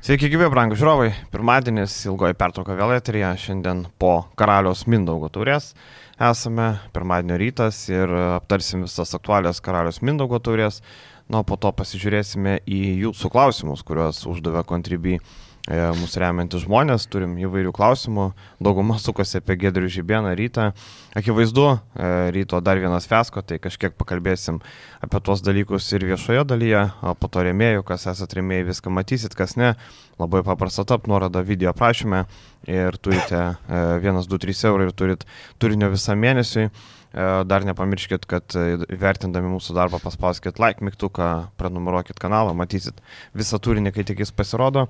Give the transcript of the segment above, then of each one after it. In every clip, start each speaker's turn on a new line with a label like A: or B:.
A: Sveiki, gyvi, brangų žiūrovai. Pirmadienis, ilgoji pertrauka vėl eterija. Šiandien po karalius Mindaugo turės esame, pirmadienio rytas ir aptarsim visas aktualias karalius Mindaugo turės. Na, po to pasižiūrėsime į jūsų klausimus, kuriuos uždavė Contribui E, mūsų remiantis žmonės, turim įvairių klausimų, dauguma sukasi apie Gedrių Žibieną rytą. Akivaizdu, e, ryto dar vienas fesko, tai kažkiek pakalbėsim apie tuos dalykus ir viešoje dalyje, po to rėmėjų, kas esate rėmėjai, viską matysit, kas ne. Labai paprasta tap, nuoroda video aprašymė ir turite 1, 2, 3 eurų ir turit turinio visą mėnesį. Dar nepamirškit, kad vertindami mūsų darbą paspauskit like mygtuką, prenumeruokit kanalą, matysit visą turinį, kai tik jis pasirodo.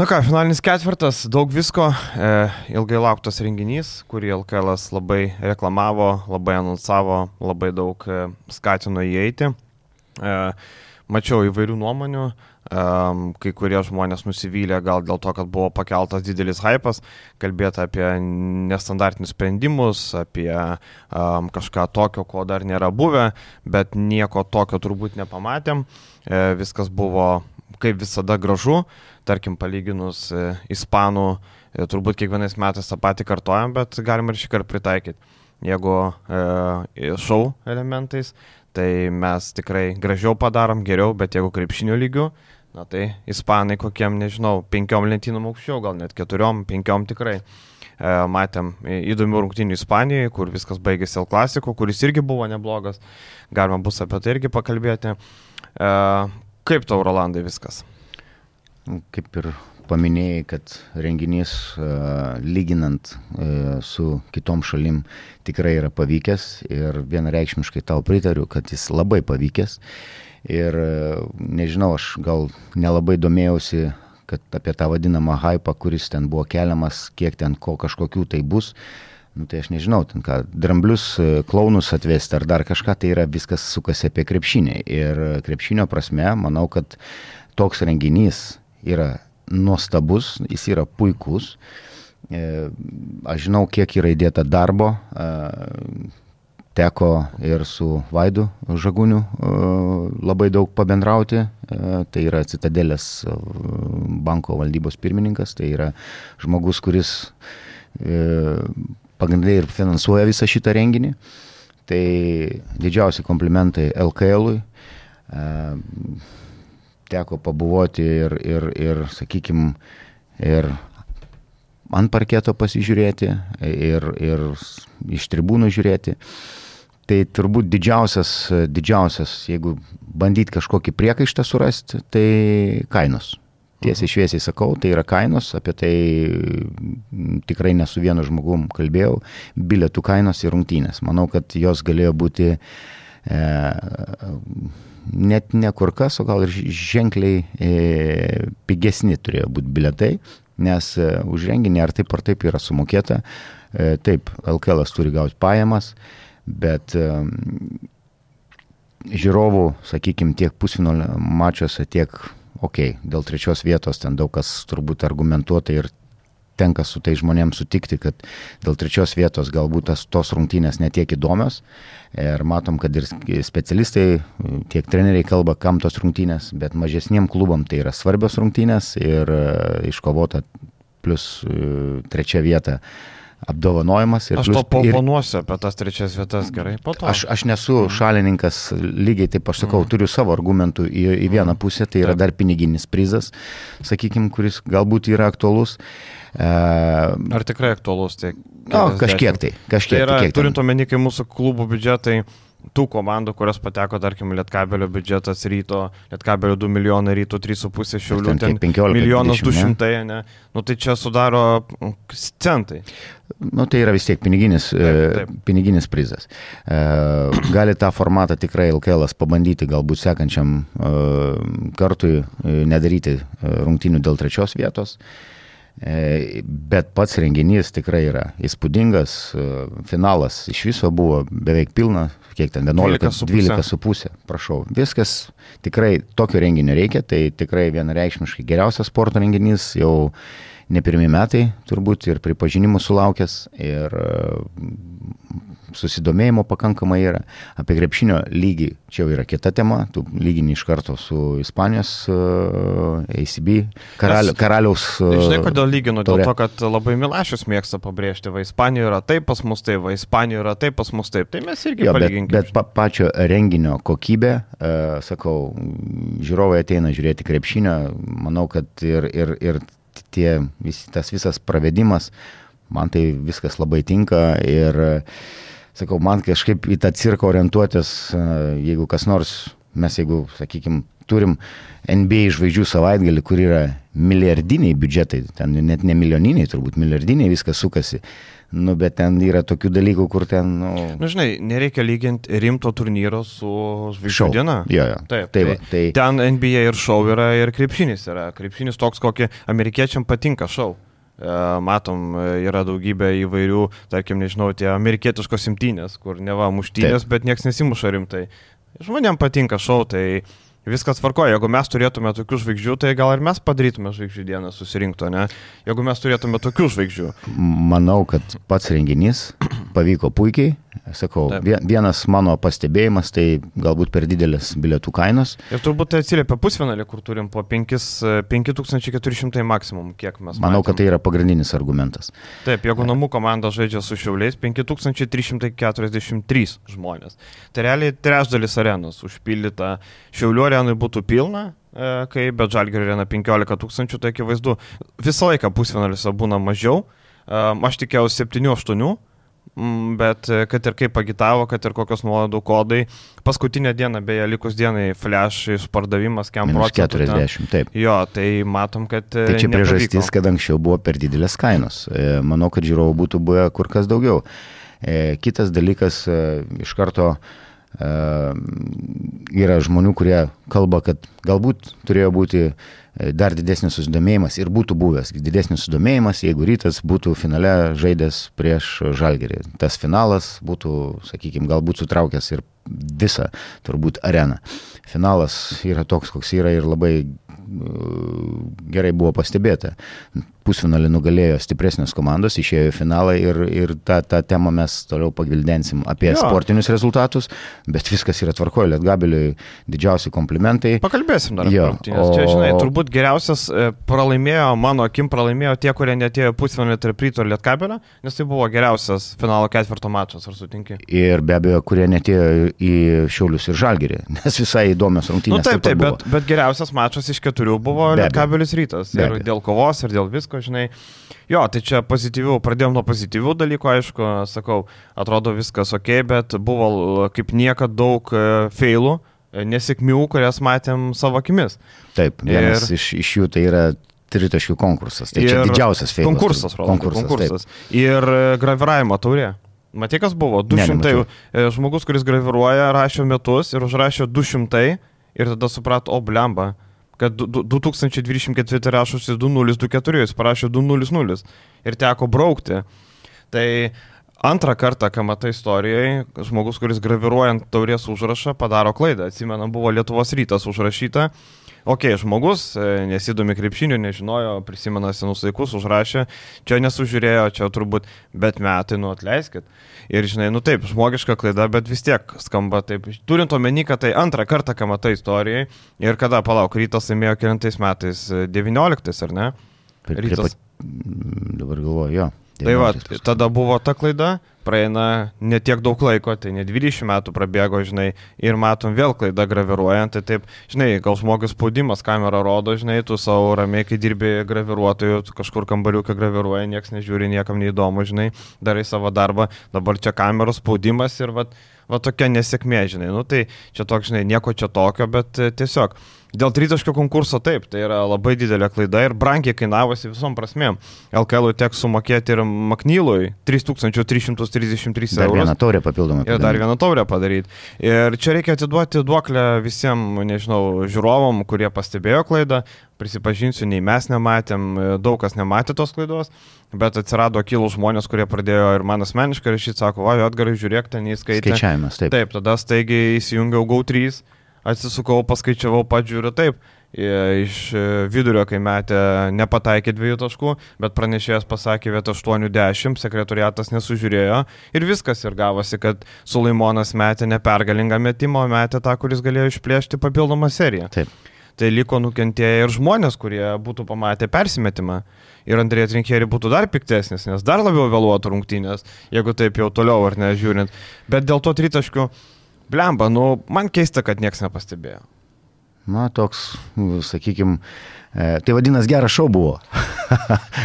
A: Na ką, finalinis ketvirtas, daug visko, e, ilgai lauktas renginys, kurį LKL labai reklamavo, labai anonsavo, labai daug e, skatino įeiti. E, mačiau įvairių nuomonių, e, kai kurie žmonės nusivylė gal dėl to, kad buvo pakeltas didelis hypas, kalbėti apie nestandartinius sprendimus, apie e, kažką tokio, ko dar nėra buvę, bet nieko tokio turbūt nepamatėm. E, viskas buvo kaip visada gražu, tarkim, palyginus e, ispanų, e, turbūt kiekvienais metais tą patį kartojam, bet galima ir šį kartą pritaikyti. Jeigu e, šau elementais, tai mes tikrai gražiau padarom, geriau, bet jeigu krepšinio lygiu, na tai ispanai kokiem, nežinau, penkiom lentynom aukščiau, gal net keturiom, penkiom tikrai. E, matėm įdomių rungtynių Ispanijoje, kur viskas baigėsi L klasiko, kuris irgi buvo neblogas. Galima bus apie tai irgi pakalbėti. E, kaip tau, Rolandai, viskas?
B: Kaip ir paminėjai, kad renginys lyginant su kitom šalim tikrai yra pavykęs ir vienareikšmiškai tau pritariu, kad jis labai pavykęs. Ir nežinau, aš gal nelabai domėjausi, kad apie tą vadinamą hypą, kuris ten buvo keliamas, kiek ten ko kažkokių tai bus. Nu, tai aš nežinau, ten ką, dramblius, klaunus atvesti ar dar kažką, tai yra viskas sukasi apie krepšinį. Ir krepšinio prasme, manau, kad toks renginys yra nuostabus, jis yra puikus. E, aš žinau, kiek yra įdėta darbo. E, teko ir su Vaidu Žaguniu e, labai daug pabendrauti. Tai yra Citadelės banko valdybos pirmininkas, tai yra žmogus, kuris pagrindai ir finansuoja visą šitą renginį. Tai didžiausi komplimentai LKL-ui teko pabuvoti ir, ir, ir sakykime, ir ant parketo pasižiūrėti, ir, ir iš tribūnų žiūrėti. Tai turbūt didžiausias, didžiausias, jeigu bandyti kažkokį priekaištą surasti, tai kainos. Tiesiai mhm. šviesiai sakau, tai yra kainos, apie tai tikrai ne su vienu žmogum kalbėjau, bilietų kainos ir rungtynės. Manau, kad jos galėjo būti e, net ne kur kas, o gal ir ženkliai e, pigesni turėjo būti biletai, nes e, už renginį ar taip ar taip yra sumokėta. E, taip, LKL turi gauti pajamas, bet e, žiūrovų, sakykime, tiek pusfinalio mačiuose, tiek, okei, okay, dėl trečios vietos ten daug kas turbūt argumentuotai ir tenka su tai žmonėms sutikti, kad dėl trečios vietos galbūt tas, tos rungtynės netiek įdomios. Ir matom, kad ir specialistai, tiek treneriai kalba, kam tos rungtynės, bet mažesniem klubam tai yra svarbios rungtynės ir e, iškovota plus e, trečia vieta apdovanojimas.
A: Aš plus, to paponuosiu apie tas trečias vietas gerai.
B: Aš, aš nesu šalininkas, lygiai taip aš sakau, mm. turiu savo argumentų į, į vieną pusę, tai yra dar piniginis prizas, sakykime, kuris galbūt yra aktualus.
A: E, Ar tikrai aktualus? Tai
B: o, kažkiek tai. Kažkiek,
A: tai yra, turint omeny, kai mūsų klubų biudžetai tų komandų, kurios pateko, tarkim, Lietkabelio biudžetas ryto, Lietkabelio 2 milijonai ryto 3,5 šiaulių, ten 15 milijonas 200, ne? ne? Nu tai čia sudaro centai.
B: Nu tai yra vis tiek piniginis, taip, e, taip. piniginis prizas. E, gali tą formatą tikrai LKL pabandyti galbūt sekančiam e, kartui nedaryti rungtinių dėl trečios vietos. E, bet pats renginys tikrai yra įspūdingas. E, finalas iš viso buvo beveik pilna, kiek ten 11, 12 su pusė, prašau. Viskas tikrai tokio renginio reikia, tai tikrai vienareikšmiškai geriausias sporto renginys jau ne pirmie metai turbūt ir pripažinimų sulaukęs ir susidomėjimo pakankamai yra. Apie krepšinio lygį čia jau yra kita tema, tu lygini iš karto su Ispanijos uh, ACB karali, karaliaus.
A: Uh, žinai, kodėl lyginu? Dėl to, kad labai Milašius mėgsta pabrėžti, va Ispanijoje yra taip, pas mus taip, va Ispanijoje yra taip, pas mus taip. Tai mes irgi jo, palyginkime.
B: Bet, bet pa, pačio renginio kokybė, sakau, žiūrovai ateina žiūrėti krepšinio, manau, kad ir, ir, ir tie, vis, tas visas pravedimas, man tai viskas labai tinka ir sakau, man kažkaip į tą cirką orientuotis, jeigu kas nors, mes jeigu, sakykime, turim NBA žvaigždžių savaitgalį, kur yra milijardiniai biudžetai, ten net ne milijoniniai, turbūt milijardiniai viskas sukasi. Nu, bet ten yra tokių dalykų, kur ten... Nu,
A: nu žinai, nereikia lyginti rimto turnyro su žvaigždžių diena.
B: Jo, jo.
A: Taip, tai, va, tai... Ten NBA ir šou yra, ir krepšinis yra. Krepšinis toks, kokį amerikiečiam patinka šou. E, matom, e, yra daugybė įvairių, tarkim, nežinau, tie amerikietiškos simtynės, kur neva muštynės, Taip. bet niekas nesimuša rimtai. Žmonėm patinka šau, tai Viskas tvarkoja, jeigu mes turėtume tokių žvaigždžių, tai gal ir mes padarytume žvaigždžių dieną susirinkto, ne? Jeigu mes turėtume tokių žvaigždžių.
B: Manau, kad pats renginys pavyko puikiai, Sakau, Taip. vienas mano pastebėjimas, tai galbūt per didelis bilietų kainos.
A: Ir turbūt tai atsiliepia pusfinalį, kur turim po 5, 5400 maksimum, kiek mes.
B: Manau, matėm. kad tai yra pagrindinis argumentas.
A: Taip, jeigu namų komanda žaidžia su šiauliais, 5343 žmonės. Tai realiai trečdalis arenos užpildyta. Šiaulių arenui būtų pilna, e, kai bet žalgerio arena 15 tūkstančių, tai akivaizdu, visą laiką pusfinaliuose būna mažiau. E, aš tikėjausi 7-8 Mm, bet e, kad ir kaip agitavo, kad ir kokios nuolaidų kodai. Paskutinę dieną, beje, likus dienai, flash išpardavimas, kiam
B: procentų. 40, taip.
A: Jo, tai matom, kad...
B: Tai čia nepavyko. priežastis, kad anksčiau buvo per didelės kainos. Manau, kad žiūrovų būtų buvę kur kas daugiau. Kitas dalykas, iš karto yra žmonių, kurie kalba, kad galbūt turėjo būti E, dar didesnis susidomėjimas ir būtų buvęs didesnis susidomėjimas, jeigu rytas būtų finale žaidęs prieš žalgerį. Tas finalas būtų, sakykime, galbūt sutraukęs ir visą turbūt areną. Finalas yra toks, koks yra ir labai e, gerai buvo pastebėta pusfinalį nugalėjo stipresnės komandos, išėjo į finalą ir, ir tą, tą temą mes toliau pagvildensim apie jo. sportinius rezultatus, bet viskas yra tvarkoje, Lietgabeliui didžiausi komplimentai.
A: Pakalbėsim dar jo. O... Čia, žinai, turbūt geriausias e, pralaimėjo, mano akim pralaimėjo tie, kurie netėjo pusfinalį tarp ryto ir Lietkabelio, nes tai buvo geriausias finalo ketvirto mačas, ar sutinki?
B: Ir be abejo, kurie netėjo į Šiaulius ir Žalgirį, nes visai įdomios rungtynės.
A: Na nu, taip, taip, taip bet, bet geriausias mačas iš keturių buvo Lietkabelis rytas. Ir dėl kovos, ir dėl visko visko, žinai. Jo, tai čia pozityvių, pradėjom nuo pozityvių dalykų, aišku, sakau, atrodo viskas ok, bet buvo kaip niekada daug e, failų, e, nesėkmių, kurias matėm savo akimis.
B: Taip, vienas ir... iš, iš jų tai yra tritaškių konkursas. Tai čia didžiausias feilas.
A: Konkursas, rodo, konkursas. konkursas. Ir e, graviravimo taurė. Matai, kas buvo? 200. Ne, žmogus, kuris graviruoja, rašė metus ir užrašė 200 ir tada suprato, o blemba kad 2024 rašosi 2024, jis parašė 200 ir teko braukti. Tai antrą kartą, ką matai istorijoje, žmogus, kuris graviruojant taurės užrašą, padaro klaidą. Atsimena, buvo Lietuvos rytas užrašyta. Ok, žmogus e, nesidomi krepšiniu, nežinojo, prisimena senus laikus, užrašė, čia nesužiūrėjo, čia turbūt, bet metai, nu atleiskit. Ir žinai, nu taip, žmogiška klaida, bet vis tiek skamba taip. Turint omeny, kad tai antrą kartą, ką matai istorijai ir kada, palauk, rytas laimėjo kilintais metais, 19 ar ne?
B: Rytas. Dabar galvoju, jo.
A: Tai va, tada buvo ta klaida, praeina ne tiek daug laiko, tai ne 20 metų prabėgo, žinai, ir matom vėl klaidą graviruojant, tai taip, žinai, gal žmogus spaudimas, kamera rodo, žinai, tu savo ramiai, kai dirbi graviruotojų, kažkur kambariuką graviruoja, niekas nežiūri, niekam neįdomu, žinai, darai savo darbą, dabar čia kameros spaudimas ir va, va tokia nesėkmė, žinai, nu tai čia toks, žinai, nieko čia tokio, bet e, tiesiog. Dėl tritaškio konkurso taip, tai yra labai didelė klaida ir brangiai kainavosi visom prasmėm. LKL teks sumokėti ir Maknylui 3333 eurų.
B: Dar vieną taurę papildomą.
A: Ir dar vieną taurę padaryti. Ir čia reikia atiduoti duoklę visiems, nežinau, žiūrovom, kurie pastebėjo klaidą. Prisipažinsiu, nei mes nematėm, daug kas nematė tos klaidos, bet atsirado kilų žmonės, kurie pradėjo ir man asmeniškai rašyti, sako, va, atgarai žiūrėk, ten įskaitė.
B: Skaičiavimas, taip.
A: Taip, tada staigiai įsijungiau GO3 atsisukau, paskaičiavau, pažiūriu, taip, iš vidurio, kai metė nepataikė dviejų taškų, bet pranešėjas pasakė vietą 80, sekretoriatas nesužiūrėjo ir viskas ir gavosi, kad Sulaimonas metė nepergalingą metimą, metė tą, kuris galėjo išplėšti papildomą seriją.
B: Taip.
A: Tai liko nukentėję ir žmonės, kurie būtų pamatę persimetimą. Ir Andrėja Trinkėri būtų dar piktesnis, nes dar labiau vėluotų rungtynės, jeigu taip jau toliau ar nežiūrint. Bet dėl to tritaškių, blemba, nu, man keista, kad niekas nepastebėjo.
B: Na, toks, sakykime, tai vadinasi, geras šau buvo.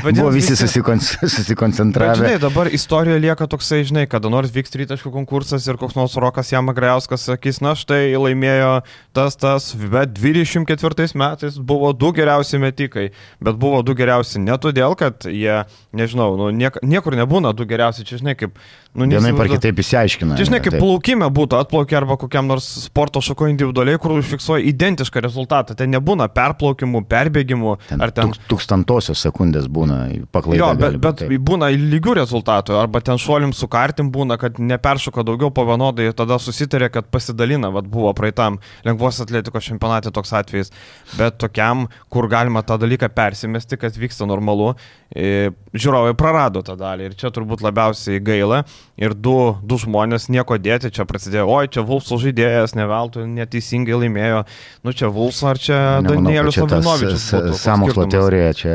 B: Vadinas, buvo visi, visi... Susikon, susikoncentravę. Bet,
A: žinai, dabar istorija lieka toksai, žinai, kada nors vyks tritaškų konkursas ir koks nors Rokas Jamagriauskas sakys, na štai laimėjo tas, tas, bet 24 metais buvo du geriausi metikai, bet buvo du geriausi ne todėl, kad jie, nežinau, nu, niek, niekur nebūna du geriausi, čia žinai, kaip
B: Nu, Vienai par kitaip įsiaiškina.
A: Žinai, kaip plaukime būtų, atplaukia arba kokiam nors sporto šako individualiai, kur užfiksuoja identišką rezultatą. Ten nebūna perplaukimų, perbėgimų.
B: Ten ar ten... Tūkstantosios sekundės būna paklaida.
A: Jo, bet, bet taip. būna lygių rezultatų. Arba ten šuolim su kartim būna, kad neperšoka daugiau po vienodai ir tada susitarė, kad pasidalina. Vat buvo praeitam lengvos atletikos čempionate toks atvejis. Bet tokiam, kur galima tą dalyką persimesti, kad vyksta normalu, e, žiūrovai prarado tą dalį. Ir čia turbūt labiausiai gaila ir du, du žmonės nieko dėti, čia prasidėjo, oi, čia Vulfso žaidėjas, ne veltui neteisingai laimėjo, nu čia Vulfso ar čia Danielius Avinovičius.
B: Samokslo teorija čia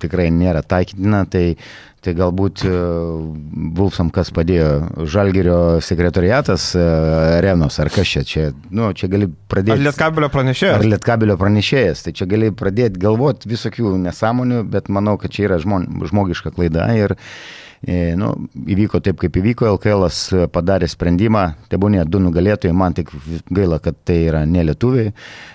B: tikrai nėra taikytina, tai Tai galbūt Vulfsam e, kas padėjo, Žalgerio sekretoriatas, e, Renos, ar kas čia, čia, nu, čia gali pradėti.
A: Ar Lietkabelio pranešėjas?
B: Ar Lietkabelio pranešėjas, tai čia gali pradėti galvoti visokių nesąmonių, bet manau, kad čia yra žmon, žmogiška klaida ir, E, nu, įvyko taip, kaip įvyko, LKL padarė sprendimą, tebūnė du nugalėtojai, man tik gaila, kad tai yra nelietuviai.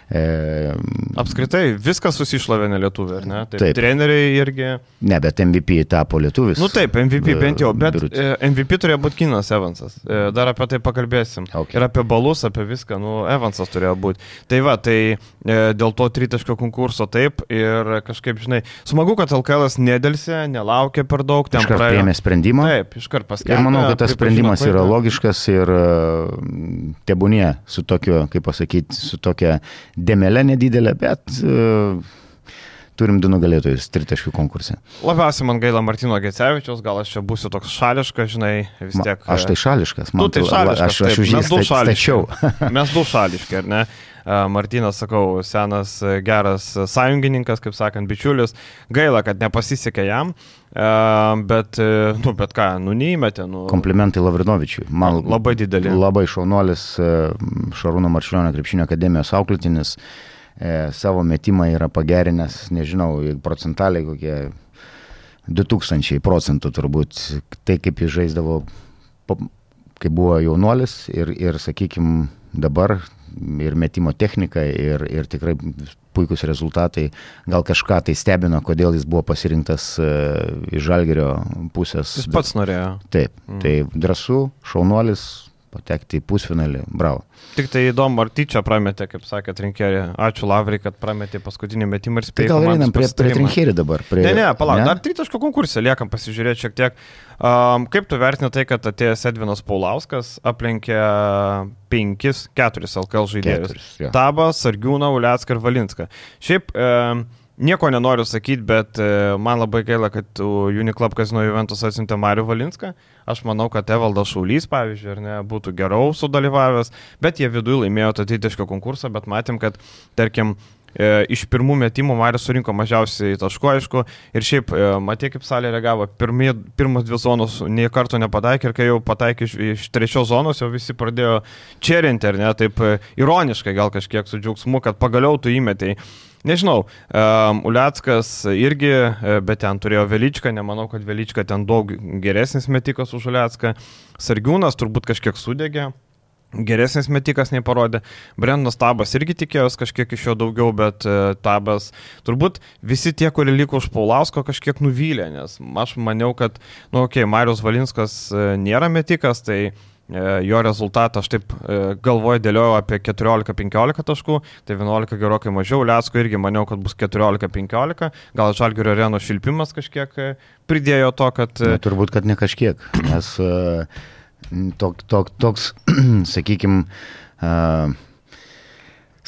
A: E, Apskritai, viskas susišlavė nelietuviai, ar ne? Taip, taip. Treneriai irgi.
B: Ne, bet MVP tapo lietuvis.
A: Nu taip, MVP bent jau, bet Birut. E, MVP turėjo būti Kinas Evansas. E, dar apie tai pakalbėsim. Okay. Ir apie balus, apie viską, nu, Evansas turėjo būti. Tai va, tai dėl to tritaškio konkurso taip ir kažkaip, žinai, smagu, kad LKL nedėlsė, nelaukė per daug,
B: ten praėjo sprendimą.
A: Taip, iškart paskelbė.
B: Ir manau, kad tas sprendimas yra logiškas ir e, tebūnie su tokiu, kaip pasakyti, su tokia demelė nedidelė, bet uh, turim du nugalėtojus tritaškių konkurse.
A: Labiausiai man gaila Martino Gecevičiaus, gal aš čia būsiu toks šališkas, žinai, vis tiek.
B: Ma, aš tai šališkas, man.
A: Tu tai šališkas,
B: aš, aš už jį stačiau.
A: Mes du šališki, ar ne? Martinas, sakau, senas geras sąjungininkas, kaip sakant, bičiulis. Gaila, kad nepasisekė jam, bet, nu, bet ką, nu, neįmetė. Nu,
B: Komplimentai Lavrinovičiui.
A: Man labai didelį.
B: Labai šaunuolis Šarūno Marčiulionio krepšinio akademijos auklėtinis. E, savo metimą yra pagerinęs, nežinau, procentaliai kokie 2000 procentų turbūt. Tai kaip jis žaisdavo, kai buvo jaunuolis ir, ir sakykime, dabar ir metimo technika, ir, ir tikrai puikus rezultatai. Gal kažką tai stebino, kodėl jis buvo pasirinktas uh, iš žalgerio pusės.
A: Jis pats norėjo.
B: Taip, mm. tai drąsų, šaunuolis, patekti į pusfinalį. Bravo.
A: Tik tai įdomu, ar tyčia prametė, kaip sakė Trinkerį. Ačiū Lavrai, kad prametė paskutinį metimą ir spėjo.
B: Tai gal einam prie, prie Trinkerį dabar. Prie...
A: Ne, ne, palauk, ne? dar tritaško konkursą liekam pasižiūrėti šiek tiek. Um, kaip tu vertini tai, kad atėjęs Edvinas Paulauskas aplenkė 5-4 LKL žaidėjus? Tabą, Sargiūną, Uliacką ir Valinską. Šiaip um, Nieko nenoriu sakyti, bet man labai gaila, kad Uniclub Casino Juventus atsiuntė Mariu Valinską. Aš manau, kad Evaldas Šaulys, pavyzdžiui, ar ne, būtų geriau sudalyvavęs, bet jie viduje laimėjo tą didešką konkursą, bet matėm, kad, tarkim, e, iš pirmų metimų Marius surinko mažiausiai taškų, aišku, ir šiaip, e, matė, kaip salė reagavo, Pirmie, pirmas dvi zonos nie karto nepataikė ir kai jau pataikė iš, iš trečios zonos, jau visi pradėjo čerinti, ar ne, taip ironiškai gal kažkiek su džiaugsmu, kad pagaliau tu įmetėjai. Nežinau, um, Uliackas irgi, e, bet ten turėjo Veličką, nemanau, kad Velička ten daug geresnis metikas už Uliacką. Sargiūnas turbūt kažkiek sudegė. Geresnis metikas nei parodė. Brendas Tabas irgi tikėjos kažkiek iš jo daugiau, bet uh, Tabas turbūt visi tie, kurie liko už Paulausko, kažkiek nuvylė, nes aš maniau, kad, nu, okei, okay, Marius Valinskas uh, nėra metikas, tai uh, jo rezultatą aš taip e, galvoju dėliojau apie 14-15 taškų, tai 11 gerokai mažiau, Liasko irgi maniau, kad bus 14-15, gal Žalgirio areno šilpimas kažkiek e, pridėjo to, kad...
B: Na, turbūt, kad ne kažkiek, nes tok, tok, toks, sakykime,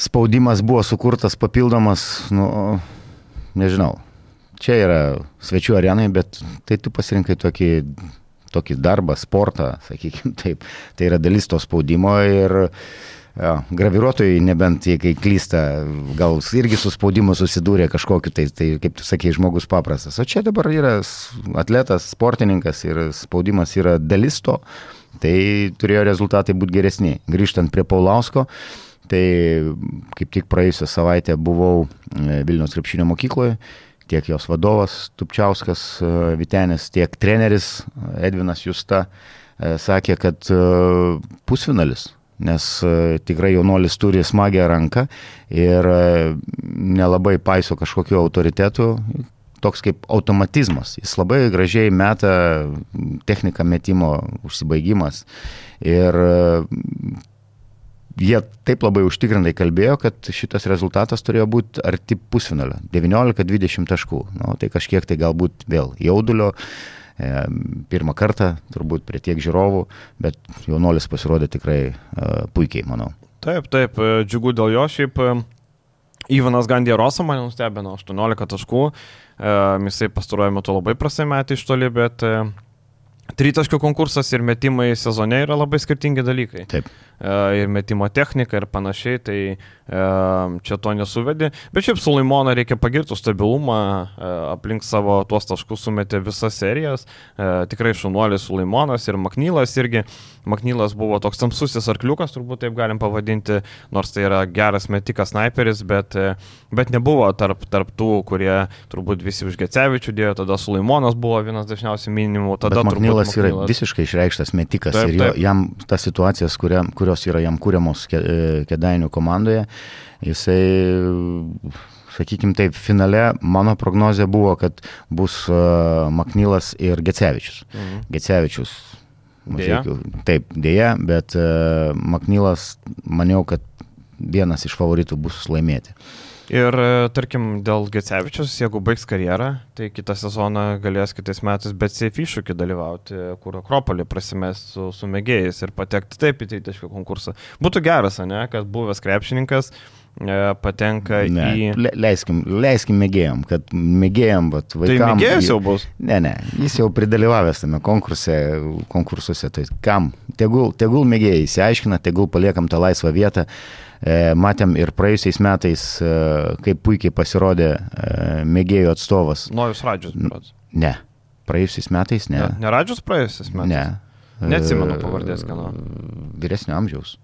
B: spaudimas buvo sukurtas papildomas, nu, nežinau. Čia yra svečių arenai, bet tai tu pasirinkai tokį, tokį darbą, sportą, sakykime taip. Tai yra dalis to spaudimo ir jo, graviruotojai, nebent jie kai klysta, gal irgi su spaudimu susidūrė kažkokiu, tai, tai kaip tu sakei, žmogus paprastas. O čia dabar yra atletas, sportininkas ir spaudimas yra dalis to, tai turėjo rezultatai būti geresni. Grįžtant prie Paulausko, tai kaip tik praėjusią savaitę buvau e, Vilnius krepšinio mokykloje tiek jos vadovas Tupčiauskas e, Vitenis, tiek treneris e, Edvinas Justa sakė, kad pusfinalis, nes tikrai jaunuolis turi smagę ranką ir nelabai paiso kažkokiu autoritetu, toks kaip automatizmas. Jis labai gražiai meta techniką metimo užsibaigimas. Ir jie taip labai užtikrintai kalbėjo, kad šitas rezultatas turėjo būti arti pusfinalio - 19-20 taškų. Nu, tai kažkiek tai galbūt vėl jaudulio, e, pirmą kartą turbūt prie tiek žiūrovų, bet jaunuolis pasirodė tikrai e, puikiai, manau.
A: Taip, taip, e, džiugu dėl jo šiaip. E, Ivanas Gandė Rosa mane nustebino 18 taškų, e, jisai pastaruoju metu labai prasai metė iš toli, bet e, tritaškių konkursas ir metimai sezone yra labai skirtingi dalykai.
B: Taip.
A: E, ir metimo technika ir panašiai, tai e, čia to nesuvedi. Bet šiaip Sulaimoną reikia pagirti stabilumą, e, aplink savo tuos taškus sumetė visas serijas. Tikrai šunuolis Sulaimonas ir Maknylas irgi. Maknylas buvo toks tamsusis arkliukas, turbūt taip galim pavadinti, nors tai yra geras metikas sniperis, bet, bet nebuvo tarp, tarp tų, kurie turbūt visi už Gecevičių dėjo, tada Sulaimonas buvo vienas dažniausiai minimų. Tada
B: Maknylas, yra visiškai išreikštas metikas taip, ir jo, taip. jam tas situacijas, kuria, kurio kurios yra jam kūriamos e, Kedainių komandoje. Jisai, sakykime taip, finale mano prognozija buvo, kad bus uh, Maknylas ir Gecevičius. Mhm. Gecevičius.
A: Dėja.
B: Taip, dėja, bet uh, Maknylas maniau, kad vienas iš favoritų bus laimėti.
A: Ir tarkim, dėl Gecevičius, jeigu baigs karjerą, tai kitą sezoną galės kitais metais bet safe iššūkį dalyvauti, kur Akropolį prasimės su, su mėgėjais ir patekti taip į tritaškio konkursą. Būtų geras, ne, kad buvęs krepšininkas e, patenka
B: ne,
A: į...
B: Le, leiskim, leiskim mėgėjom, kad mėgėjom, bet
A: vaikams... Tai mėgėjas jau bus?
B: Ne, ne, jis jau pridalyvavęs tame konkurse, konkursuose, tai kam? Tegul, tegul mėgėjai įsiaiškina, tegul paliekam tą laisvą vietą. E, matėm ir praėjusiais metais, e, kaip puikiai pasirodė e, mėgėjų atstovas.
A: Nojus Radžius.
B: Ne. Praėjusiais metais ne.
A: Ne, ne Radžius praėjusiais metais?
B: Ne.
A: Neatsimenu pavardės, kano.
B: Vyresnio amžiaus.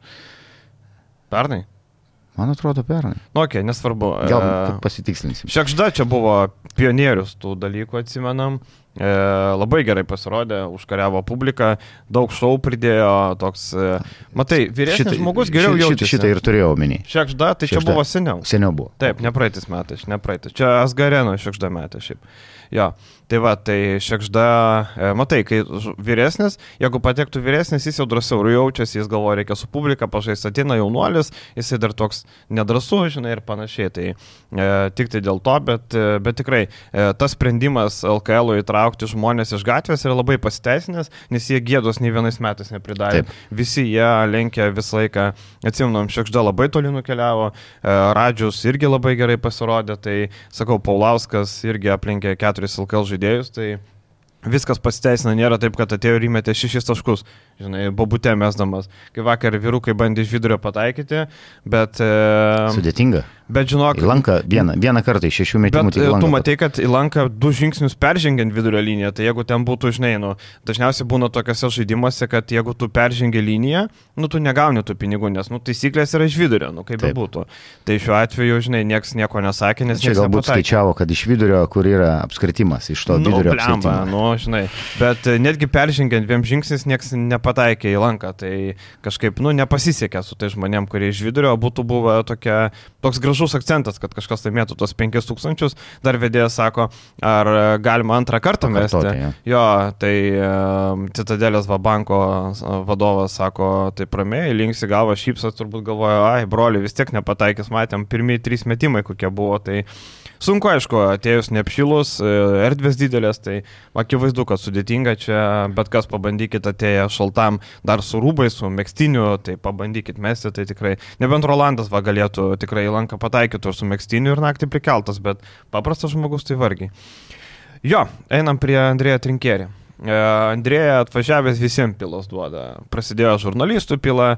A: Pernai?
B: Man atrodo, pernai.
A: Nu, okei, okay, nesvarbu.
B: Gal pasitikslinsim.
A: Šekžda čia buvo pionierius tų dalykų, atsimenam. E, labai gerai pasirodė, užkariavo publiką, daug šau pridėjo, toks, e, matai, vyresnis šitą, žmogus geriau šitą, jaučiasi.
B: Šitą ir turėjau omeny.
A: Šekžda, tai šekžda. čia buvo seniau.
B: Seniau buvo.
A: Taip, ne praeitais metais, ne praeitais. Čia Asgareno šekžda metė šiaip. Jo. Tai va, tai šekžda, e, matai, kai vyresnis, jeigu patektų vyresnis, jis jau drąsiau jaučiasi, jis galvoja, reikia su publika pažaisti, ateina jaunuolis, jisai dar toks nedrasu, žinai, ir panašiai. Tai e, tik tai dėl to, bet, e, bet tikrai e, tas sprendimas LKL įtraukti žmonės iš gatvės yra labai pasiteisinęs, nes jie gėdos nei vienais metais nepridarė. Taip. Visi jie lenkia visą laiką, atsimnom, šekžda labai toli nukeliavo, e, Radžius irgi labai gerai pasirodė, tai sakau, Paulauskas irgi aplinkė keturis LKL žaidėjus žaidėjus, tai viskas pasiteisina, nėra taip, kad atėjo ir įmetė šešis taškus žinai, bobutė mesdamas. Kai vakar vyrukai bandė iš vidurio pataikyti, bet... E,
B: Sudėtinga.
A: Bet žinok.
B: Į lanką vieną, vieną kartą iš šešių metimų. Bet
A: tu matai, kad į lanką du žingsnius peržengiant vidurio liniją, tai jeigu ten būtų, žinai, nu, dažniausiai būna tokiuose žaidimuose, kad jeigu tu peržengi liniją, nu, tu negauni tų pinigų, nes, nu, taisyklės yra iš vidurio, nu, kaip bebūtų. Tai šiuo atveju, žinai, niekas nieko nesakė, nes...
B: Čia galbūt nepataikė. skaičiavo, kad iš vidurio, kur yra apskritimas, iš to nu, vidurio.
A: Blemba, nu, žinai, bet e, netgi peržengiant dviem žingsnis niekas nepataikė nepataikė į lanką, tai kažkaip, nu, nepasisekė su tai žmonėm, kurie iš vidurio būtų buvę tokia, toks gražus akcentas, kad kažkas laimėtų tuos 5000, dar vedėjas sako, ar galima antrą kartą mesti. Ja. Jo, tai Citadelės Vabanko vadovas sako, tai pramiai, linksi galvą, šypsas turbūt galvoja, ai, broli, vis tiek nepataikys, matėm, pirmieji trys metimai kokie buvo, tai Sunku, aišku, atėjus neapšilus, e, erdvės didelės, tai akivaizdu, kad sudėtinga čia, bet kas pabandykit atėję šaltam dar su rūbai, su mėgstiniu, tai pabandykit mesti, tai tikrai, nebent Rolandas va galėtų tikrai į lanką pataikyti ir su mėgstiniu ir naktį prikeltas, bet paprastas žmogus tai vargiai. Jo, einam prie Andrėja Trinkerį. E, Andrėja atvažiavęs visiems pilos duoda. Prasidėjo žurnalistų pila,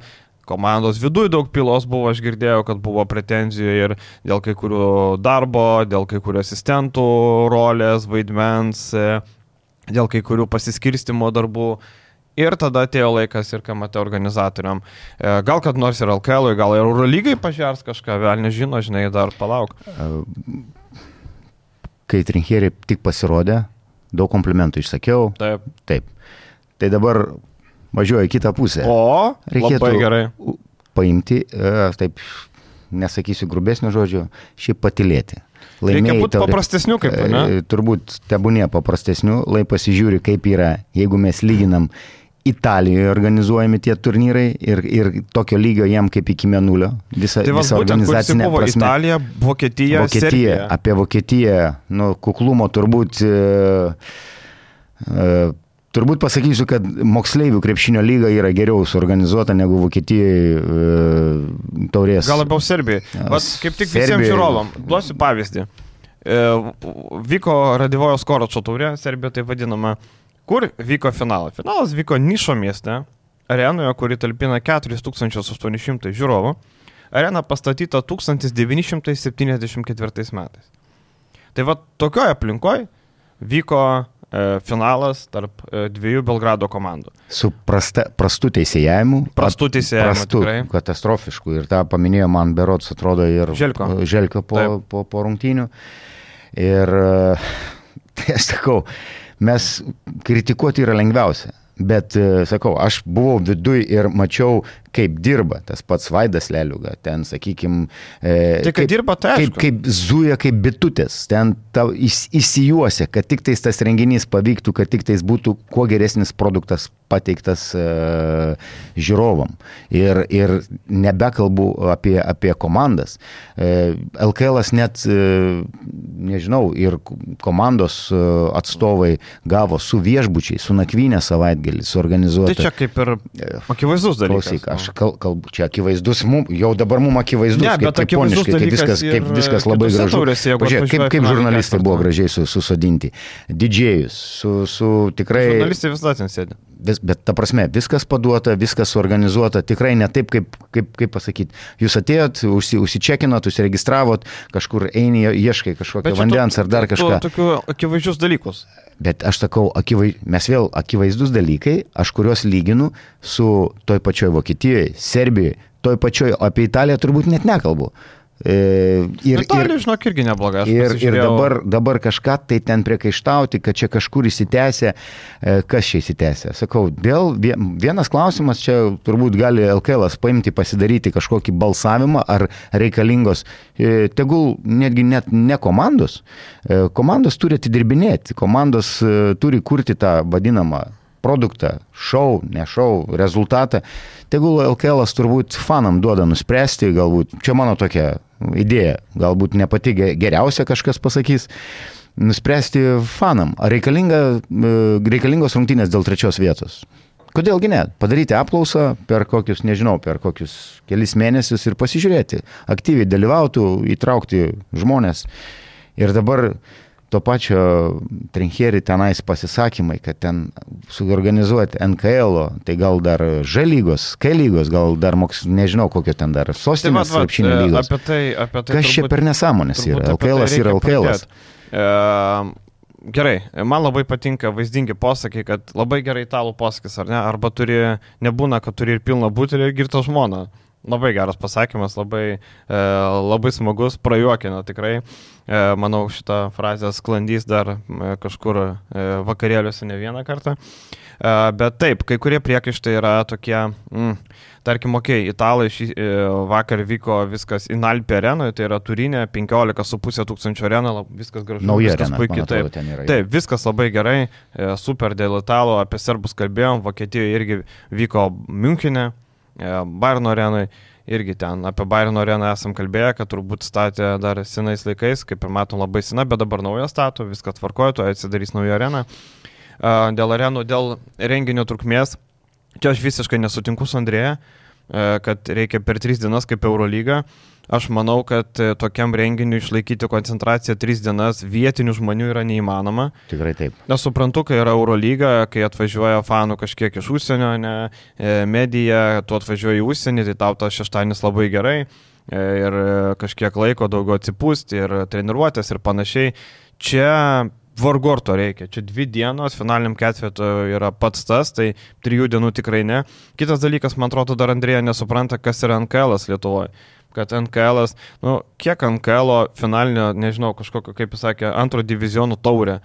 A: komandos viduje daug pilos buvo, aš girdėjau, kad buvo pretenzijų ir dėl kai kurių darbo, dėl kai kurių asistentų rolės, vaidmens, e, dėl kai kurių pasiskirstimo darbų. Ir tada atėjo laikas ir KMT organizatoriam. E, gal kad nors ir LKL, gal ir Eurolygai pažiūrės kažką, vėl nežino, žinai, dar palauk.
B: Kai Trinkerį tik pasirodė, daug komplimentų išsakiau.
A: Taip.
B: Taip. Tai dabar važiuoja į kitą pusę.
A: O,
B: Reikėtų
A: labai gerai.
B: paimti, e, taip, nesakysiu grubesnio žodžio, šiaip patilėti.
A: Reikia
B: Laimėjai
A: būti
B: taurę-
A: paprastesniu, kaip, ne?
B: E, Turbūt tebūnė paprastesnių, lai pasižiūri, kaip yra, jeigu mes lyginam Italijoje organizuojami tie turnyrai ir, ir tokio lygio jam kaip iki menulio. Visa,
A: Tai
B: visa organizacinė
A: buvo
B: prasme.
A: Italija, Vokietija,
B: Vokietija,
A: Serbija.
B: apie Vokietiją, nu, kuklumo turbūt, e, e, turbūt pasakysiu, kad moksleivių krepšinio lyga yra geriau suorganizuota negu Vokietijai e, taurės.
A: Gal labiau Serbijai. Kaip tik visiems
B: Serbijai-
A: žiūrovam. Duosiu pavyzdį. E, Vyko Radivojo Skoročio taurė, Serbija tai vadinama. Kur vyko finalas? Finalas vyko Nišo mieste, arenoje, kuri talpina 4800 žiūrovų. Arena pastatyta 1974 metais. Tai va tokioje aplinkoje vyko finalas tarp e, dviejų Belgrado komandų.
B: Su prasta, prastu teisėjavimu.
A: Prastų teisėjavimu,
B: Prastu,
A: tikrai.
B: katastrofišku. Ir tą paminėjo man Berots, atrodo, ir
A: Želko.
B: Želko po,
A: Taip.
B: po, po rungtynių. Ir e, tai aš sakau, mes kritikuoti yra lengviausia. Bet, e, sakau, aš buvau viduj ir mačiau, kaip dirba tas pats Vaidas Leliuga. Ten, sakykime,
A: Tai, kad dirba, tai
B: kaip,
A: aišku.
B: kaip zuja, kaip bitutės. Ten tau įs, įsijuosia, kad tik tais tas renginys pavyktų, kad tik tais būtų kuo geresnis produktas pateiktas e, žiūrovam. Ir, ir nebekalbu apie, apie komandas. E, LKL net, e, nežinau, ir komandos e, atstovai gavo su viešbučiai, su nakvynė savaitgalį, suorganizuota.
A: Tai čia kaip ir akivaizdus dalykas.
B: Klausyk, aš kal, kalbu, čia akivaizdus, mum, jau dabar mums akivaizdus,
A: Ne,
B: kaip, kaip poniškai, kaip
A: dalykas
B: viskas, kaip viskas labai
A: kitose
B: gražu. Pažiūrėk, kaip, kaip žurnalistai buvo gražiai su, susodinti. Didžėjus, su, su tikrai...
A: Žurnalistai visada ten sėdi.
B: Vis, bet ta prasme, viskas paduota, viskas suorganizuota, tikrai ne taip, kaip, kaip, kaip pasakyti. Jūs atėjot, užsi, užsičekinot, užsiregistravot, kažkur eini, ieškai kažkokio vandens
A: to-
B: ar dar
A: to-
B: kažką.
A: Tokių akivaizdžius dalykus.
B: Bet aš sakau, akivai, mes vėl akivaizdus dalykai, aš kuriuos lyginu su toj pačioj Vokietijoje, Serbijoje, toj pačioj, apie Italiją turbūt net nekalbu. E, ir, ir,
A: Italija, žinok, irgi neblogai.
B: Ir, ir dabar, dabar kažką tai ten priekaištauti, kad čia kažkur įsitęsia, e, kas čia įsitęsia. Sakau, vie- vienas klausimas, čia turbūt gali LKL paimti, pasidaryti kažkokį balsavimą, ar reikalingos, e, tegul netgi net ne komandos, komandos turi atidirbinėti, komandos turi kurti tą vadinamą produktą, šau, ne šau, rezultatą. Tegul LKL turbūt fanam duoda nuspręsti, galbūt, čia mano tokia idėja, galbūt ne pati ge- geriausia kažkas pasakys, nuspręsti fanam, ar reikalinga, e, reikalingos rungtynės dėl trečios vietos. Kodėlgi ne? Padaryti apklausą per kokius, nežinau, per kokius kelis mėnesius ir pasižiūrėti. Aktyviai dalyvautų, įtraukti žmonės. Ir dabar to pačio Trincherį tenais pasisakymai, kad ten suorganizuoti NKL, tai gal dar Ž lygos, K lygos, gal dar moks, nežinau kokio ten dar
A: Tai
B: sostinės
A: vat,
B: krepšinio
A: vat,
B: lygos.
A: Apie tai, apie tai
B: Kas čia per nesąmonės yra?
A: apie tai
B: LKL yra LKL.
A: E, Gerai, man labai patinka vaizdingi posakiai, kad labai gerai italų posakis, ar ne? Arba turi, nebūna, kad turi ir pilną butelį ir girtą žmoną. Labai geras pasakymas, labai, e, labai smagus, prajuokina tikrai. E, manau, šitą frazę sklandys dar e, kažkur e, vakarėliuose ne vieną kartą. E, bet taip, kai kurie priekaištai yra tokie, mm, tarkim, okei, okay, italai šį, e, vakar vyko viskas Inalpė arenoje, tai yra Turinė, 15,5 tūkstančio arena, viskas gražu.
B: Nauja
A: viskas
B: arena,
A: puikiai,
B: atrodo,
A: taip.
B: yra.
A: Taip, viskas labai gerai, e, super dėl italų, apie serbus kalbėjom, Vokietijoje irgi vyko Münchenė, Bairno arenai irgi ten apie Bayerno areną esam kalbėję, kad turbūt statė dar senais laikais, kaip ir matom labai sena, bet dabar naują stato, viską tvarkoja, tuo atsidarys naują areną. Dėl arenų, dėl renginio trukmės, čia aš visiškai nesutinku su Andrėja, kad reikia per tris dienas kaip Eurolyga. Aš manau, kad e, tokiam renginiu išlaikyti koncentraciją tris dienas vietinių žmonių yra neįmanoma.
B: Tikrai taip.
A: Aš suprantu, kai yra Eurolyga, kai atvažiuoja fanų kažkiek iš užsienio, ne, e, medija, tu atvažiuoji į užsienį, tai tau tas šeštadienis labai gerai e, ir kažkiek laiko daugiau atsipūsti ir treniruotės ir panašiai. Čia vargu ar to reikia. Čia dvi dienos, finaliniam ketvirtui yra pats tas, tai trijų dienų tikrai ne. Kitas dalykas, man atrodo, dar Andrėja nesupranta, kas yra NKL Lietuvoje kad NKL, nu, kiek NKL finalinio, nežinau, kažkokio, kaip jis sakė, antro divizionų taurė,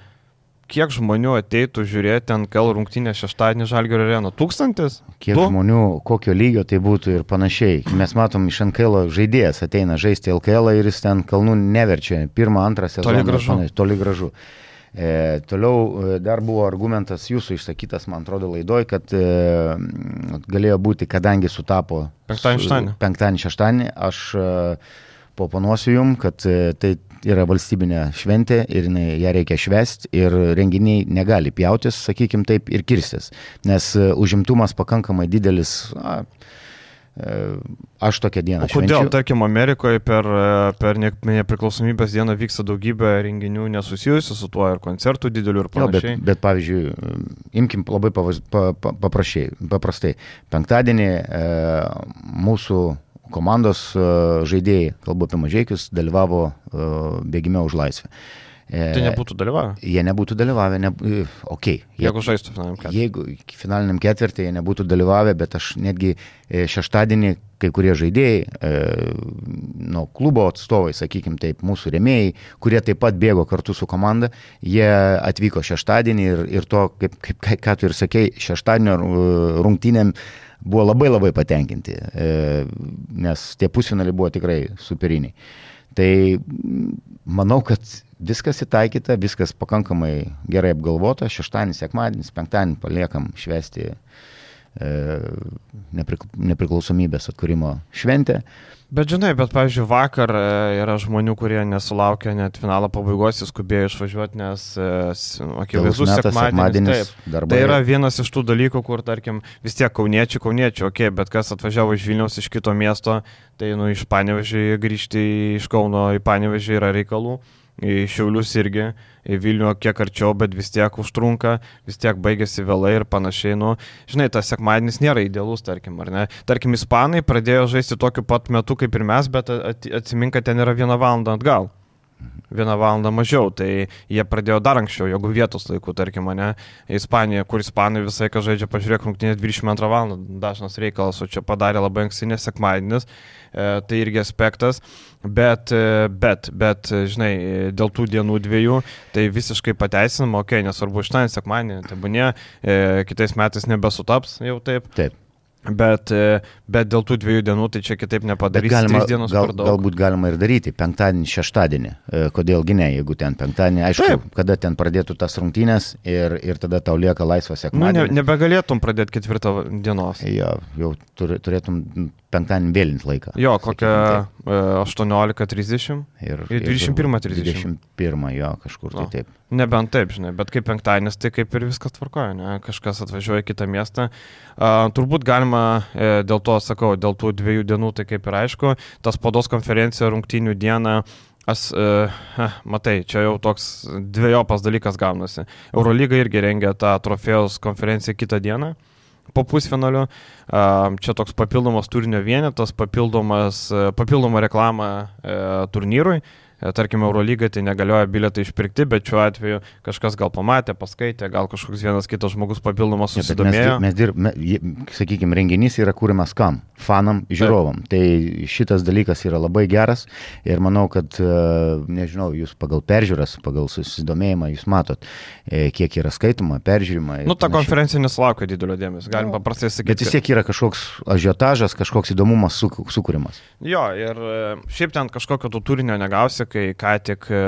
A: kiek žmonių ateitų žiūrėti NKL rungtynę šeštadienį Žalgio areno? Tūkstantis?
B: Kiek du? žmonių, kokio lygio tai būtų ir panašiai. Mes matom, iš NKL žaidėjas ateina žaisti LKL ir jis ten kalnų neverčia. Pirmą, antrą sezoną.
A: Toli gražu.
B: Toli gražu. E, toliau e, dar buvo argumentas jūsų išsakytas, man atrodo, laidoj, kad e, galėjo būti, kadangi sutapo
A: penktadienį,
B: šeštadienį, aš e, poponuosiu jum, kad e, tai yra valstybinė šventė ir ją reikia švesti ir renginiai negali pjautis, sakykim taip, ir kirstis, nes e, užimtumas pakankamai didelis. A, Aš tokią dieną.
A: O kodėl, švenčiu. tarkim, Amerikoje per, per nepriklausomybės dieną vyksta daugybė renginių nesusijusių su tuo ir koncertų didelių ir panašiai?
B: Jo, bet, bet pavyzdžiui, imkim labai pavaz, pa, pa, paprašiai, paprastai. Penktadienį e, mūsų komandos e, žaidėjai, kalbu apie mažiekius, dalyvavo e, bėgime už laisvę.
A: Tai nebūtų dalyvavę?
B: Jie nebūtų dalyvavę, ne, ok. Jie,
A: jeigu žaistų finaliniam ketvirtį.
B: Jeigu finaliniam ketvirtį jie nebūtų dalyvavę, bet aš netgi e, šeštadienį kai kurie žaidėjai, e, nu, klubo atstovai, sakykim taip, mūsų remėjai, kurie taip pat bėgo kartu su komanda, jie atvyko šeštadienį ir, ir to, kaip, kaip ką tu ir sakei, šeštadienio rungtynėm buvo labai labai patenkinti, e, nes tie pusfinaliai buvo tikrai superiniai. Tai manau, kad viskas įtaikyta, viskas pakankamai gerai apgalvota, šeštadienis, sekmadienis, penktadienį paliekam švesti e, nepriklausomybės atkūrimo šventę.
A: Bet žinai, bet, pavyzdžiui, vakar e, yra žmonių, kurie nesulaukia net finalo pabaigos, jis skubėjo išvažiuoti, nes e, akivaizdus sekmadienis. Taip, tai yra vienas iš tų dalykų, kur, tarkim, vis tiek kauniečiai, kauniečiai, okei, okay, bet kas atvažiavo iš Vilniaus, iš kito miesto, tai, nu, iš Panevežį grįžti iš Kauno į Panevežį yra reikalų Šiaulius irgi, Vilnių kiek arčiau, bet vis tiek užtrunka, vis tiek baigėsi vėlai ir panašiai. Nu, žinai, tas sekmadienis nėra idealus, tarkim, ar ne? Tarkim, ispanai pradėjo žaisti tokiu pat metu kaip ir mes, bet atsimink, kad ten yra viena valanda atgal vieną valandą mažiau, tai jie pradėjo dar anksčiau, jeigu vietos laikų, tarkim, mane, Ispanija, kur Ispanai visai, ką žaidžia, pažiūrėk, rungtynės 22 val. dažnas reikalas, o čia padarė labai anksti nesekmadienis, e, tai irgi aspektas, bet, e, bet, bet, žinai, dėl tų dienų dviejų, tai visiškai pateisinama, okei, okay, nesvarbu, ten sekmadienį, tai būnė, e, kitais metais nebesutaps jau taip.
B: Taip.
A: Bet, e, bet dėl tų dviejų dienų tai čia kitaip nepadarysi.
B: Galima, gal, galbūt galima ir daryti penktadienį, šeštadienį. E, kodėlgi ne, jeigu ten penktadienį, aišku, Taip. kada ten pradėtų tas rungtynės ir, ir tada tau lieka laisvas sekmadienis.
A: Nu, ne, nebegalėtum pradėti ketvirtą dienos.
B: Jo, jau turėtum penktadienį vėlinti laiką.
A: Jo, kokią 18.30 e, ir, ir 21.30.
B: 21, jo, kažkur no. tai taip.
A: Nebent taip, žinai, bet kaip penktadienis, tai kaip ir viskas tvarkoja, ne? kažkas atvažiuoja į kitą miestą. Uh, turbūt galima, e, dėl to sakau, dėl tų dviejų dienų, tai kaip ir aišku, tas pados konferencija rungtynių dieną As, uh, matai, čia jau toks dviejopas dalykas gaunasi. Eurolyga irgi rengia tą trofėjos konferenciją kitą dieną. Uh, po pusfinalio. Čia toks papildomas turinio vienetas, papildomas, papildoma reklama e, turnyrui. E, tarkim, Eurolyga tai negalioja bilietai išpirkti, bet šiuo atveju kažkas gal pamatė, paskaitė, gal kažkoks vienas kitas žmogus papildomas susidomėjo.
B: Ja, mes, mes dirbame, sakykime, renginys yra kūrimas kam? Fanam, žiūrovam. Taip. Tai šitas dalykas yra labai geras ir manau, kad, e, nežinau, jūs pagal peržiūras, pagal susidomėjimą, jūs matot, e, kiek yra skaitoma, peržiūrima.
A: Nu, ta konferencija nesulaukia didelio dėmesio, galim no, paprastai sakyti.
B: Bet vis tiek yra kažkoks ažiotažas, kažkoks įdomumas sukūrimas.
A: Jo, ir šiaip ten kažkokio to turinio negausi, kai ką tik e,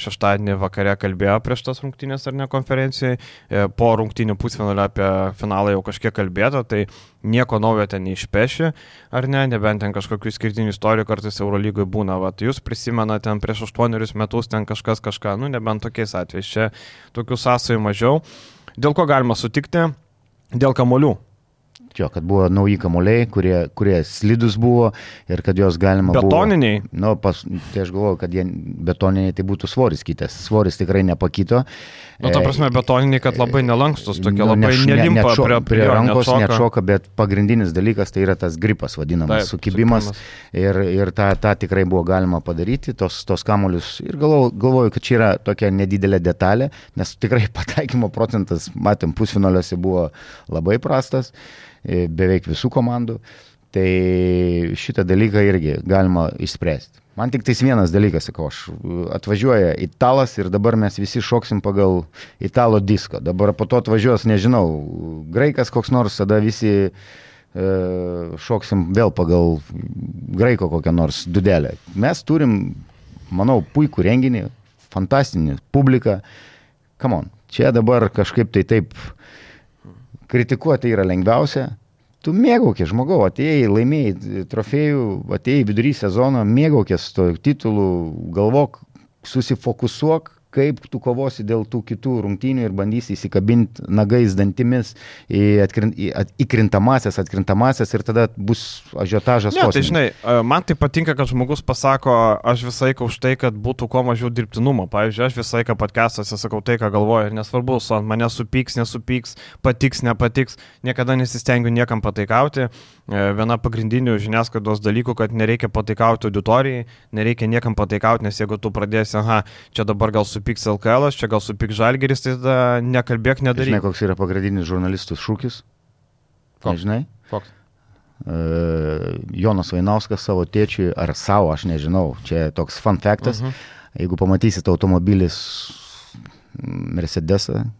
A: šeštadienį vakare kalbėjo prieš tas rungtynės ar ne konferencijai, e, po rungtynių pusfinalio apie finalą jau kažkiek kalbėta, tai nieko naujo ten neišpeši, ar ne, nebent ten kažkokių skirtinių istorijų kartais Eurolygoje būna, va, jūs prisimena ten prieš aštuonerius metus ten kažkas kažką, nu nebent tokiais atvejais, čia tokių sąsajų mažiau. Dėl ko galima sutikti? Dėl kamolių.
B: Jo, kad buvo nauji kamuoliai, kurie, kurie slidus buvo ir kad juos galima.
A: Betoniniai.
B: Buvo, nu, pas, tai aš galvoju, kad jie betoniniai tai būtų svoris kitas. Svoris tikrai nepakito.
A: Nu, ta prasme, betoniniai, kad labai nelankstus, tokie nu, labai neš, nelimpa ne,
B: prie, prie, rankos, neatšoka. neatšoka, bet pagrindinis dalykas tai yra tas gripas vadinamas, Taip, sukibimas. Ir, ir tą, tą tikrai buvo galima padaryti, tos, tos kamuolius. Ir galvoju, galvoju, kad čia yra tokia nedidelė detalė, nes tikrai pataikymo procentas, matėm, pusfinaliuose buvo labai prastas. E, beveik visų komandų. Tai šitą dalyką irgi galima išspręsti. Man tik tais vienas dalykas, sakau, aš atvažiuoja italas ir dabar mes visi šoksim pagal italo disko. Dabar po to atvažiuos, nežinau, graikas koks nors, tada visi e, šoksim vėl pagal graiko kokią nors dudelę. Mes turim, manau, puikų renginį, fantastinį publiką. Kamon, čia dabar kažkaip tai taip Kritikuoti yra lengviausia. Tu mėgaukės žmogau, atėjai, laimėjai trofėjų, atėjai vidury sezono, mėgaukės to titulų, galvok, susifokusuok, kaip tu kovosi dėl tų kitų rungtynių ir bandysi įsikabinti nagais, dantimis į, atkrint, į at, įkrintamasias, atkrintamasias ir tada bus ažiotažas.
A: Ne, tai žinai, man tai patinka, kad žmogus pasako, aš visą laiką už tai, kad būtų kuo mažiau dirbtinumo. Pavyzdžiui, aš visą laiką podcast'ose sakau tai, ką galvoju ir nesvarbu, su ant mane supyks, nesupyks, patiks, nepatiks, niekada nesistengiu niekam pataikauti. E, viena pagrindinių žiniasklaidos dalykų, kad nereikia pataikauti auditorijai, nereikia niekam pataikauti, nes jeigu tu pradėsi, aha, čia dabar gal supyks LKL, čia gal supyks Žalgeris, tai tada nekalbėk, nedaryk.
B: Žinai, koks yra pagrindinis žurnalistų šūkis?
A: Koks?
B: Nežinai?
A: Koks?
B: Uh, Jonas Vainauskas savo tėčiui ar savo, aš nežinau, čia toks fun faktas. Uh mhm. -huh. Jeigu pamatysit automobilis Mercedesą,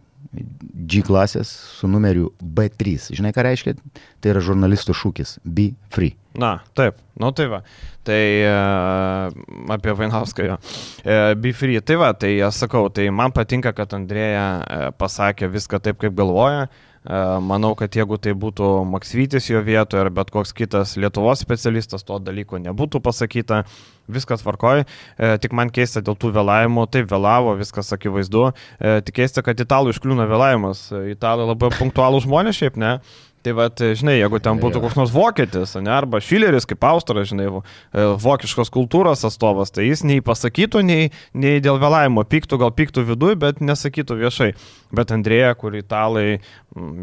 B: G klasės su numeriu B3. Žinai, ką reiškia? Tai yra žurnalistų šūkis - be free.
A: Na, taip, nu tai va. Tai uh, apie Vainauską jo. Uh, be free. Tai va, tai aš sakau, tai man patinka, kad Andrėja uh, pasakė viską taip, kaip galvoja. Uh, manau, kad jeigu tai būtų Maksvytis jo vietoje ar bet koks kitas Lietuvos specialistas, to dalyko nebūtų pasakyta, viskas tvarkoja, e, tik man keista dėl tų vėlavimų, taip vėlavo, viskas akivaizdu, e, tik keista, kad italų iškliūna vėlavimas, italai labai punktualų žmonės šiaip, ne, Tai va, žinai, jeigu ten būtų koks nors vokietis, ne, arba Šileris kaip Austras, žinai, e, vokiškos kultūros atstovas, tai jis nei pasakytų, nei, nei dėl vėlavimo pyktų, gal pyktų viduje, bet nesakytų viešai. Bet Andrėja, kur italai,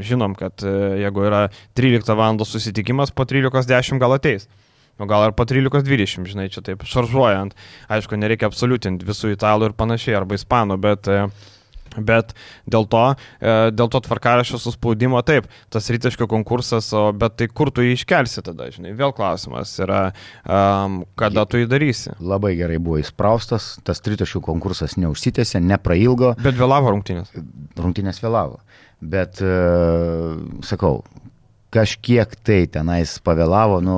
A: žinom, kad e, jeigu yra 13 val. susitikimas, po 13.10 gal ateis. O gal ir po 13.20, žinai, čia taip šaržuojant. Aišku, nereikia absoliutinti visų italų ir panašiai, arba ispanų, bet uh, Bet dėl to, e, dėl to tvarkaraščio suspaudimo taip, tas rytiško konkursas, o, bet tai kur tu jį iškelsi tada, žinai, vėl klausimas yra, um, kada tu jį darysi.
B: Labai gerai buvo įspraustas, tas tritaškių konkursas neužsitęsė, neprailgo.
A: Bet vėlavo rungtynės.
B: Rungtynės vėlavo. Bet, uh, sakau, kažkiek tai tenais pavėlavo, nu,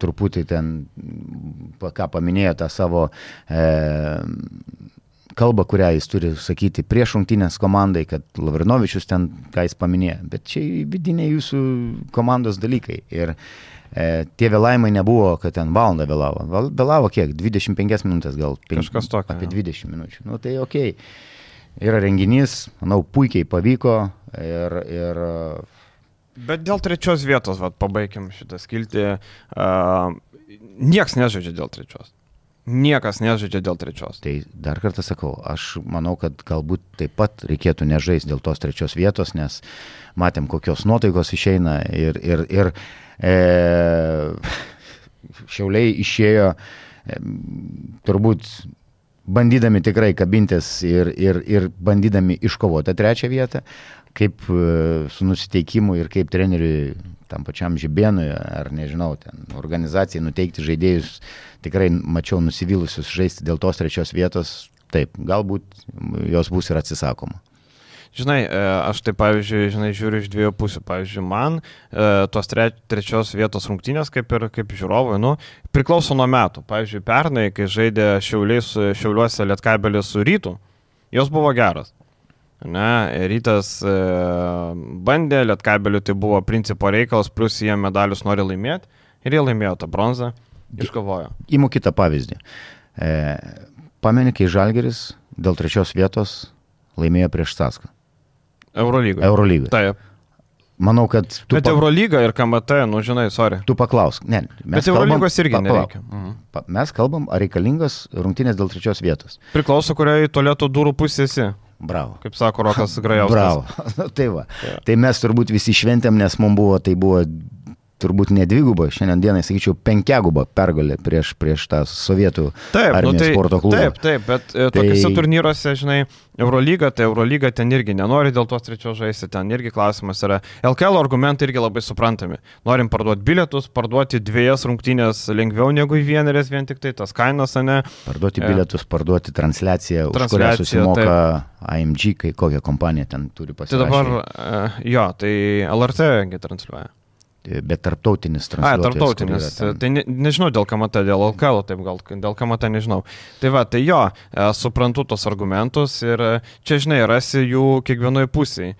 B: truputį ten, ką paminėjo tą savo e, kalbą, kurią jis turi sakyti prieš rungtynės komandai, kad Lavrinovičius ten, ką jis paminėjo, bet čia vidiniai jūsų komandos dalykai. Ir e, tie vėlavimai nebuvo, kad ten valandą vėlavo. Vėlavo kiek? 25 minutės gal.
A: Kažkas tokio.
B: Apie 20 minučių. Nu tai ok. Yra renginys, manau, puikiai pavyko ir, ir
A: Bet dėl trečios vietos, vad, pabaikim šitą skiltį. Uh, nieks nežaidžia dėl trečios. Niekas nežaidžia dėl trečios.
B: Tai dar kartą sakau, aš manau, kad galbūt taip pat reikėtų nežaisti dėl tos trečios vietos, nes matėm, kokios nuotaikos išeina ir, ir, ir e, šiauliai išėjo e, turbūt bandydami tikrai kabintis ir, ir, ir bandydami iškovoti trečią vietą, kaip e, su nusiteikimu ir kaip treneriui tam pačiam žibėnui ar nežinau, ten organizacijai nuteikti žaidėjus tikrai mačiau nusivylusius žaisti dėl tos trečios vietos, taip, galbūt jos bus ir atsisakoma.
A: žinai, e, aš tai pavyzdžiui, žinai, žiūriu iš dviejų pusių. Pavyzdžiui, man e, tos tre, trečios vietos rungtynės, kaip ir kaip žiūrovui, nu, priklauso nuo metų. Pavyzdžiui, pernai, kai žaidė Šiauliais, Šiauliuose Lietkabelis su Rytu, jos buvo geras. Ne, rytas e, bandė, Lietkabeliu tai buvo principo reikalas, plus jie medalius nori laimėti ir jie laimėjo tą bronzą, iškovojo.
B: Įmu kitą pavyzdį. E, Pameni, kai Žalgeris dėl trečios vietos laimėjo prieš Saską.
A: Eurolygoje.
B: Eurolygoje.
A: Taip.
B: Manau, kad
A: tu... Bet pa... Eurolyga ir KMT, nu žinai, sorry.
B: Tu paklausk. Ne,
A: Bet Eurolygos irgi pa, nereikia.
B: Mhm. Pa, mes kalbam, ar reikalingas rungtynės dėl trečios vietos.
A: Priklauso, kurioje tualeto durų pusėsi.
B: Bravo.
A: Kaip sako Rokas Grajauskas.
B: Bravo. tai va. Ja. Tai mes turbūt visi šventėm, nes mums buvo, tai buvo turbūt ne dvigubą, šiandien dienai sakyčiau penkiagubą pergalę prieš, prieš tą sovietų taip, nu, tai, sporto klubą.
A: Taip, taip, bet e, tai... tokiuose turnyruose, žinai, Eurolyga, tai Eurolyga ten irgi nenori dėl tos trečios žaisti, ten irgi klausimas yra. LKL argumentai irgi labai suprantami. Norim parduoti bilietus, parduoti dviejas rungtynės lengviau negu į vienerės, vien tik tai tas kainas, ne?
B: Parduoti e... bilietus, parduoti transliaciją, transliaciją už kurią susimoka taip. AMG, kai kokią kompaniją ten turi pasirinkti.
A: Tai dabar, uh, jo, tai LRT transliuoja
B: bet tarptautinis transliuotojas.
A: A, tarptautinis. Tai ne, nežinau dėl kamata, dėl LKL, taip gal dėl kamata nežinau. Tai va, tai jo, e, suprantu tos argumentus ir e, čia, žinai, rasi jų kiekvienoje pusėje.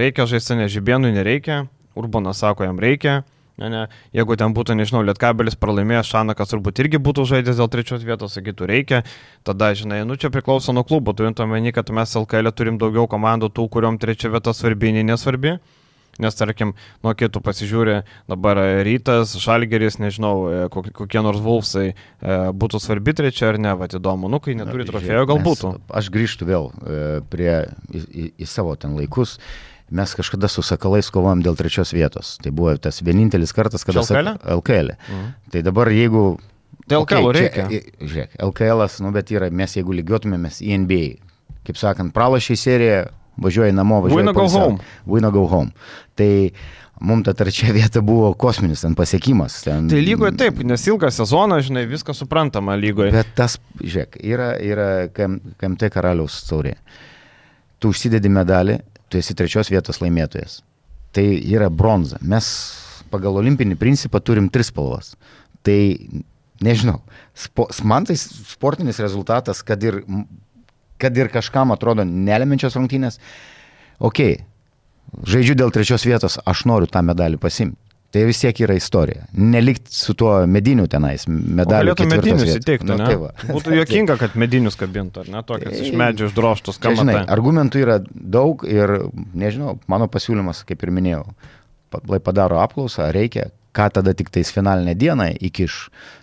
A: Reikia žaisti, ne žibėnui nereikia, Urbanas sako, jam reikia. Ne, ne. Jeigu ten būtų, nežinau, Lietkabelis pralaimėjęs, Šanakas turbūt irgi būtų žaidęs dėl trečios vietos, sakytų, reikia, tada, žinai, nu čia priklauso nuo klubo, turint omeny, kad mes LKL turim daugiau komandų tų, kuriuom trečia vieta svarbi, nei nesvarbi. Nes, tarkim, nuo kitų pasižiūrė dabar rytas, žalgeris, nežinau, e, kokie nors vulfsai e, būtų svarbi trečia ar ne, va, įdomu, nu, kai neturi trofėjo, gal būtų.
B: Aš grįžtu vėl e, prie, į, į, į savo ten laikus. Mes kažkada su Sakalais kovojom dėl trečios vietos. Tai buvo tas vienintelis kartas, kada...
A: LKL?
B: LKL. Mhm. Tai dabar jeigu...
A: Tai LKL okay, reikia.
B: Čia, žiūrėk, LKL, nu, bet yra, mes jeigu lygiuotumėmės į NBA, kaip sakant, pralašiai seriją, važiuoji namo, važiuoji
A: namo. Win go home.
B: Win go home. Tai mums ta trečia vieta buvo kosminis ten pasiekimas. Ten...
A: Tai lygoje taip, nes ilgą sezoną, žinai, viskas suprantama lygoje.
B: Bet tas, žiūrėk, yra, yra KMT karaliaus taurė. Tu užsidedi medalį, tu esi trečios vietos laimėtojas. Tai yra bronza. Mes pagal olimpinį principą turim tris spalvas. Tai nežinau, spo, man tai sportinis rezultatas, kad ir kad ir kažkam atrodo nelemenčios rungtynės, okei, okay, žaidžiu dėl trečios vietos, aš noriu tą medalį pasimti. Tai vis tiek yra istorija. Nelikti su tuo mediniu tenais, medaliu.
A: Galėtų medinius įteikti, nu, tai va. Būtų jokinga, kad medinius kabintų, ar ne, tokias iš medžių išdroštus kamerų.
B: Žinai, argumentų yra daug ir, nežinau, mano pasiūlymas, kaip ir minėjau, padaro apklausą, reikia, ką tada tik tais finalinę dieną įkiš.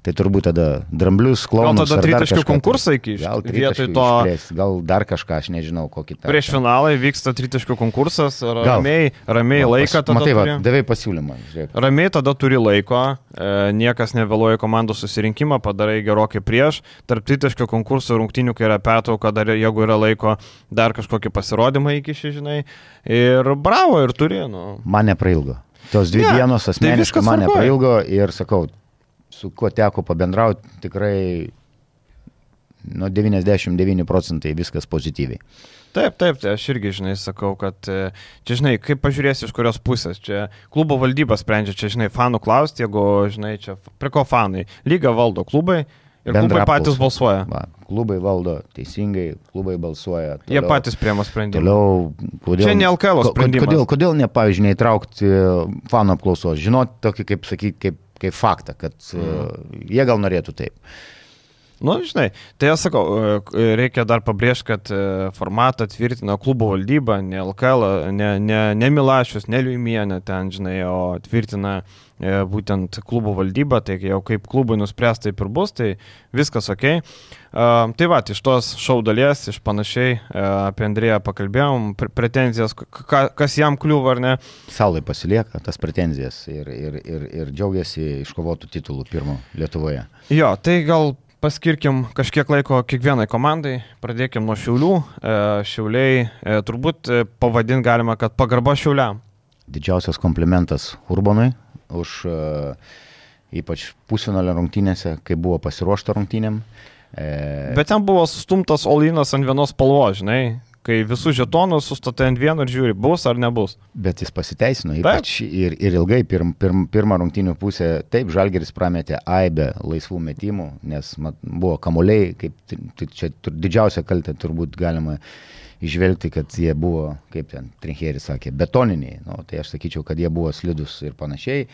B: Tai turbūt tada dramblius, klaunus.
A: Gal tada tritaškių konkursą įkiš.
B: Gal vietoj to. Išprės, gal dar kažką, aš nežinau, kokį tą.
A: Prieš finalą vyksta tritaškių konkursas, ramiai, ramiai gal, laiką tada.
B: Matai, turi, va, davai pasiūlymą. Žiūrėk.
A: Ramiai tada turi laiko, e, niekas nevėluoja komandų susirinkimą, padarai gerokai prieš. Tarp tritaškių konkursų rungtinių, kai yra pertrauka, dar jeigu yra laiko, dar kažkokį pasirodymą įkiši, žinai. Ir bravo, ir turi. Nu.
B: Man neprailgo. Tos dvi ne, dienos tai asmeniškai tai man neprailgo ir sakau, su kuo teko pabendrauti, tikrai nuo 99 procentai viskas pozityviai.
A: Taip, taip, tai aš irgi, žinai, sakau, kad e, čia, žinai, kaip pažiūrėsi iš kurios pusės, čia klubo valdyba sprendžia, čia, žinai, fanų klausti, jeigu, žinai, čia prie ko fanai, lyga valdo klubai, Ir klubai patys balsuoja.
B: Va, klubai valdo teisingai, klubai balsuoja.
A: Toliau, Jie patys priema sprendimą.
B: Toliau, kodėl,
A: Čia ne LKL sprendimas.
B: Kodėl, kodėl ne, pavyzdžiui, neįtraukti fanų apklausos, žinoti tokį, kaip sakyti, kaip, kaip faktą, kad mm. uh, jie gal norėtų taip.
A: Nu, žinai, tai aš sakau, e, reikia dar pabrėžti, kad e, formatą tvirtina klubo valdyba, ne LKL, ne, ne, ne Milašius, ne Liuimienė ten, žinai, o tvirtina uh, E, būtent klubo valdyba, tai jau kaip klubai nuspręs, taip ir bus, tai viskas ok. Uh, tai va, iš tos šau dalies, iš panašiai uh, apie Andrėją pakalbėjom, pre pretenzijas, ka, kas jam kliūva ar ne.
B: Saulai pasilieka tas pretenzijas ir, ir, ir, ir džiaugiasi iškovotų titulų pirmo Lietuvoje.
A: Jo, tai gal paskirkim kažkiek laiko kiekvienai komandai, pradėkim nuo Šiaulių. Šiauliai turbūt pavadinti galima, kad pagarba Šiauliam.
B: Didžiausias komplimentas Urbonui, už uh, ypač pusfinalio rungtynėse, kai buvo pasiruošta rungtynėm.
A: E... Bet ten buvo stumtas Olinas ant vienos spalvos, žinai, kai visus žetonus sustatai ant vieno ir žiūri, bus ar nebus.
B: Bet jis pasiteisino, ypač ir, ir ilgai pirm, pirm, pirmą rungtinių pusę. Taip, Žalgeris prametė aibę laisvų metimų, nes mat, buvo kamuoliai, kaip tai čia tur, didžiausia kaltė turbūt galima išvelgti, kad jie buvo, kaip ten Trincheris sakė, betoniniai. Nu, tai aš sakyčiau, kad jie buvo slidus ir panašiai.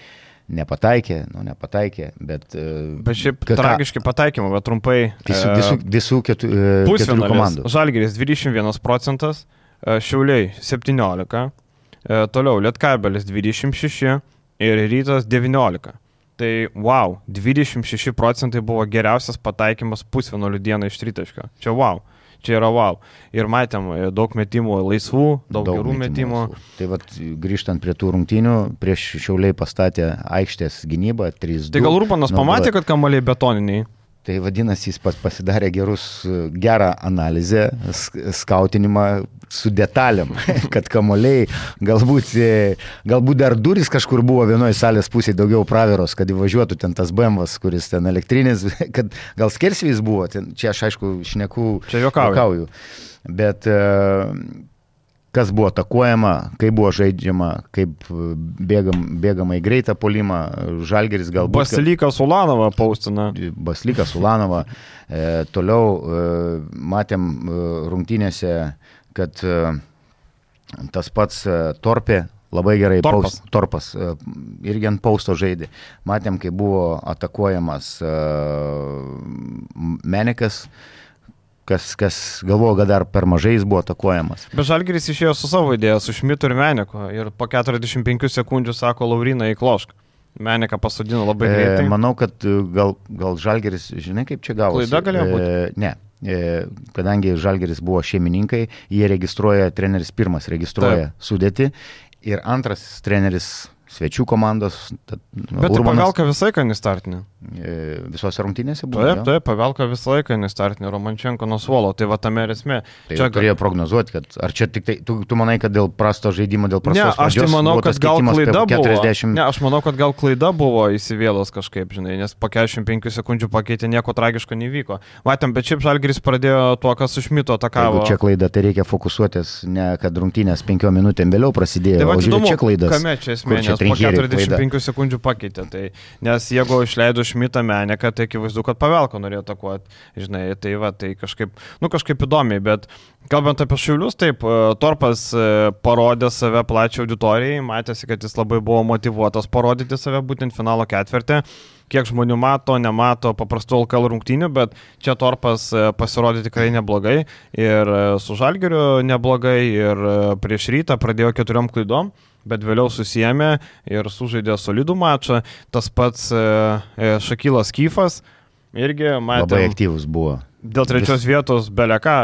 B: Nepataikė, nu nepataikė, bet... e,
A: Bet šiaip
B: ką-
A: tragiški pataikymai, bet trumpai.
B: Visų,
A: e,
B: visų, visų ketu, e, keturių
A: Pusfinalis.
B: komandų.
A: Žalgeris 21 procentas, e, Šiauliai 17, e, toliau Lietkabelis 26 ir Rytas 19. Tai wow, 26 procentai buvo geriausias pataikymas pusfinalių dieną iš tritaškio. Čia wow, čia yra wow. Ir matėm e, daug metimų laisvų, daug, daug gerų metimų.
B: laisvų. Tai vad grįžtant prie tų rungtynių, prieš Šiauliai pastatė aikštės gynybą 3-2.
A: Tai gal
B: Nu,
A: pamatė, kad kamaliai betoniniai.
B: Tai vadinasi, jis pas, pasidarė gerus, gerą analizę, sk- skautinimą su detalėm, kad kamoliai, galbūt, e, galbūt dar duris kažkur buvo vienoje salės pusėje daugiau praviros, kad įvažiuotų ten tas BMWs, kuris ten elektrinis, kad gal skersvys buvo, ten, čia aš aišku šneku,
A: Čia juokauju.
B: juokauju. Bet e, kas buvo atakuojama, kaip buvo žaidžiama, kaip e, bėgam, bėgama į greitą polimą, Žalgeris galbūt...
A: Basilikas Ulanovą paustina.
B: Baslikas Ulanova. E, toliau e, matėm e, rungtynėse, kad e, tas pats e, Torpė labai gerai
A: Torpas.
B: paus- torpas e, irgi ant pausto žaidė. Matėm, kai buvo atakuojamas e, Menikas, kas, kas galvojo, kad dar per mažai jis buvo atakuojamas.
A: Bet Žalgiris išėjo su savo idėja, su Šmitu ir Meneko. Ir po 45 sekundžių sako Laurina įklošk. Meneką pasodino labai greitai.
B: E, manau, kad e, gal, gal Žalgeris, žinai, kaip čia gavosi.
A: Klaida galėjo būti?
B: E, ne. E, kadangi Žalgeris buvo šeimininkai, jie registruoja, treneris pirmas registruoja Taip. sudėti ir antras treneris svečių komandos. Tad, nu,
A: Bet
B: Urbanas,
A: pavelka visą laiką nestartinė.
B: e, visose rungtynėse buvo.
A: Taip, taip, pavelka visą laiką nestartinė Romančenko nuo suolo. Tai va tame ir esmė.
B: Tai
A: Čia
B: turėjo prognozuoti, kad ar čia tik tai, tu, tu manai, kad dėl prasto žaidimo, dėl
A: Ne,
B: prastos
A: aš tai manau, kad gal klaida
B: apie
A: buvo.
B: 40.
A: Ne, aš manau, kad gal klaida buvo įsivėlas kažkaip, žinai, nes po 45 sekundžių pakeitė, nieko tragiško nevyko. Matėm, bet šiaip Žalgiris pradėjo tuo, kas užmito atakavo.
B: Jeigu čia klaida, tai reikia fokusuotis, ne kad rungtynės penkiom minutėm vėliau prasidėjo.
A: Tai va, įdomu,
B: čia klaidas.
A: kame čia esmė, po
B: Trinkieriui klaida?
A: 45 sekundžių pakeitė. Tai, nes jeigu išleido Šmitą Meneką, tai akivaizdu, kad pavelko norėjo atakuoti. Žinai, tai va, tai kažkaip, nu kažkaip įdomiai, bet kalbant apie Šiaulius, taip, e, Torpas e, parodė save plačiai auditorijai, matėsi, kad jis labai buvo motivuotas parodyti save būtent finalo ketvirtį. Kiek žmonių mato, nemato paprastų LKL rungtynių, bet čia Torpas e, pasirodė tikrai neblogai ir su Žalgeriu neblogai ir prieš rytą pradėjo keturiom klaidom bet vėliau susijėmė ir sužaidė solidų mačą. Tas pats e, e, Šakylas Kyfas irgi
B: Labai
A: matė
B: aktyvus buvo.
A: dėl trečios Vis... vietos beleka,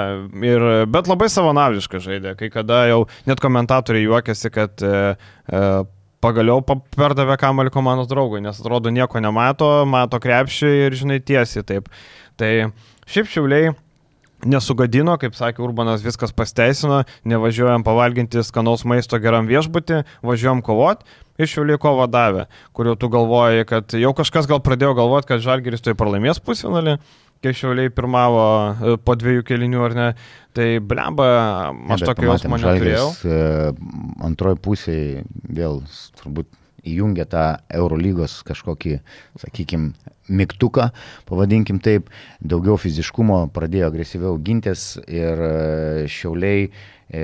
A: ir, bet labai savanaudiškai žaidė, kai kada jau net komentatoriai juokiasi, kad e, e, pagaliau pa- perdavė kamalį komandos draugui, nes atrodo nieko nemato, mato krepšį ir žinai tiesiai taip. Tai šiaip šiauliai nesugadino, kaip sakė Urbanas, viskas pasteisino, nevažiuojam pavalginti skanaus maisto geram viešbutį, važiuojam kovot. Iš šiauliai kovo davė, kur jau tu galvoji, kad jau kažkas gal pradėjo galvoti, kad Žalgeris tai pralaimės pusfinalį, kai šiauliai pirmavo e, po dviejų kelinių ar ne. Tai blemba, aš tokio jausmo neturėjau.
B: Antroji pusė vėl turbūt įjungia tą Eurolygos kažkokį, sakykime, mygtuką, pavadinkim taip, daugiau fiziškumo, pradėjo agresyviau gintis ir e, šiauliai e,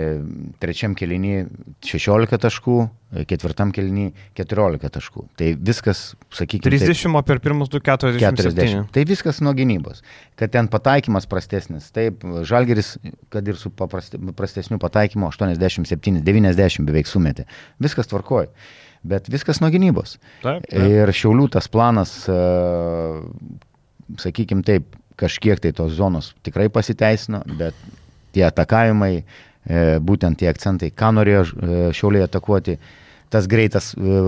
B: trečiam kelinį 16 taškų, e, ketvirtam kelinį 14 taškų. Tai viskas, sakykime,
A: 30 o per pirmus 2 47.
B: 40. Tai viskas nuo gynybos. Kad ten pataikymas prastesnis. Taip, Žalgeris, kad ir su paprasti- prastesniu pataikymu 87, 90 beveik sumetė. Viskas tvarkoja. Bet viskas nuo gynybos.
A: Taip, taip.
B: Ir Šiaulių tas planas, sakykime taip, kažkiek tai tos zonos tikrai pasiteisino, bet tie atakavimai, e, būtent tie akcentai, ką norėjo e, Šiauliai atakuoti, tas greitas e,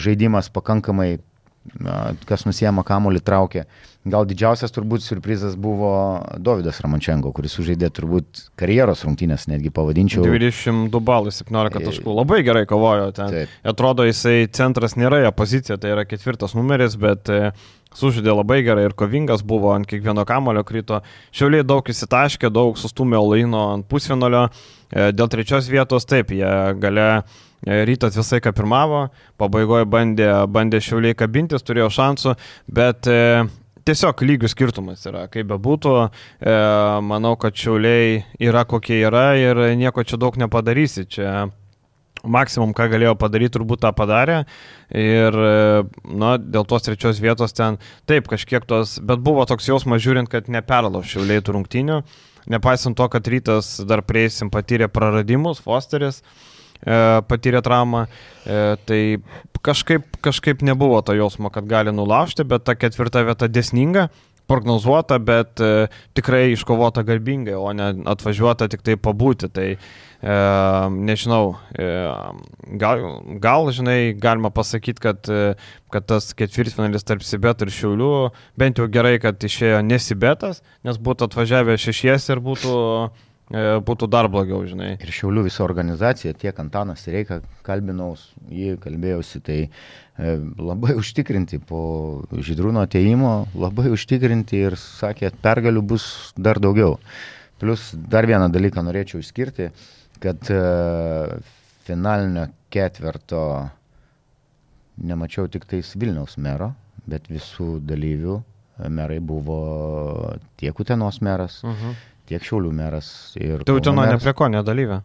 B: žaidimas pakankamai kas nusijama kamuolį traukia. Gal didžiausias turbūt surprizas buvo Davidas Ramančenko, kuris sužaidė turbūt karjeros rungtynės, netgi pavadinčiau.
A: 22 balų, 17 taškų. Labai gerai kovojo ten. Taip. Atrodo, jisai centras nėra jo pozicija, tai yra ketvirtas numeris, bet e, sužaidė labai gerai ir kovingas buvo, ant kiekvieno kamulio krito. Šiauliai daug įsitaškė, daug sustumė laino ant pusvinolio. E, dėl trečios vietos taip, jie gale E, rytas visai ką pirmavo, pabaigoje bandė, bandė šiauliai kabintis, turėjo šansų, bet tiesiog lygių skirtumas yra, kaip bebūtų, e, manau, kad šiauliai yra kokie yra ir nieko čia daug nepadarysi. Čia maksimum, ką galėjo padaryti, turbūt tą padarė. Ir, e, na, dėl tos trečios vietos ten, taip, kažkiek tos, bet buvo toks jausmas žiūrint, kad neperlaušiau lėtų rungtynių. Nepaisant to, kad rytas dar prieisim patyrė praradimus, Fosteris. E, patyrė traumą, e, tai kažkaip, kažkaip nebuvo to jausmo, kad gali nulaužti, bet ta ketvirta vieta desninga, prognozuota, bet e, tikrai iškovota garbingai, o ne atvažiuota tik tai pabūti. Tai e, nežinau, e, gal, gal, žinai, galima pasakyti, kad, e, kad tas ketvirtfinalis tarp Sibet ir Šiaulių, bent jau gerai, kad išėjo nesibetas, nes būtų atvažiavę šešies ir būtų E, būtų dar blogiau, žinai.
B: Ir Šiaulių visa organizacija, tiek Antanas Reika kalbinau, jį kalbėjausi, tai e, labai užtikrinti po Žydrūno ateimo, labai užtikrinti ir sakė, pergalių bus dar daugiau. Plus dar vieną dalyką norėčiau išskirti, kad e, finalinio ketverto nemačiau tik tais Vilniaus mero, bet visų dalyvių merai buvo tiek Utenos meras, uh mhm. -huh tiek Šiaulių meras ir...
A: Tai Uteno ne prie ko nedalyvė.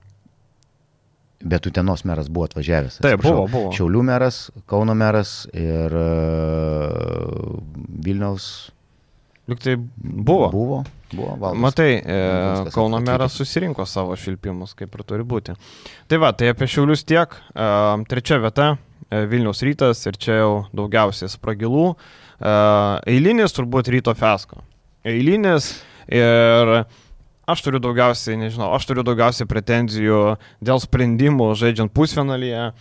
B: Bet Utenos meras buvo atvažiavęs.
A: Taip, buvo, buvo.
B: Šiaulių meras, Kauno meras ir uh, Vilniaus.
A: Juk tai buvo.
B: Buvo, buvo valdas.
A: Matai, e, Kauno meras susirinko savo šilpimus, kaip ir turi būti. Tai va, tai apie Šiaulius tiek. E, trečia vieta e, - Vilniaus rytas ir čia jau daugiausiai spragilų. E, eilinis turbūt ryto fesko. Eilinis ir Aš turiu daugiausiai, nežinau, aš turiu daugiausiai pretenzijų dėl sprendimų žaidžiant pusfinalyje.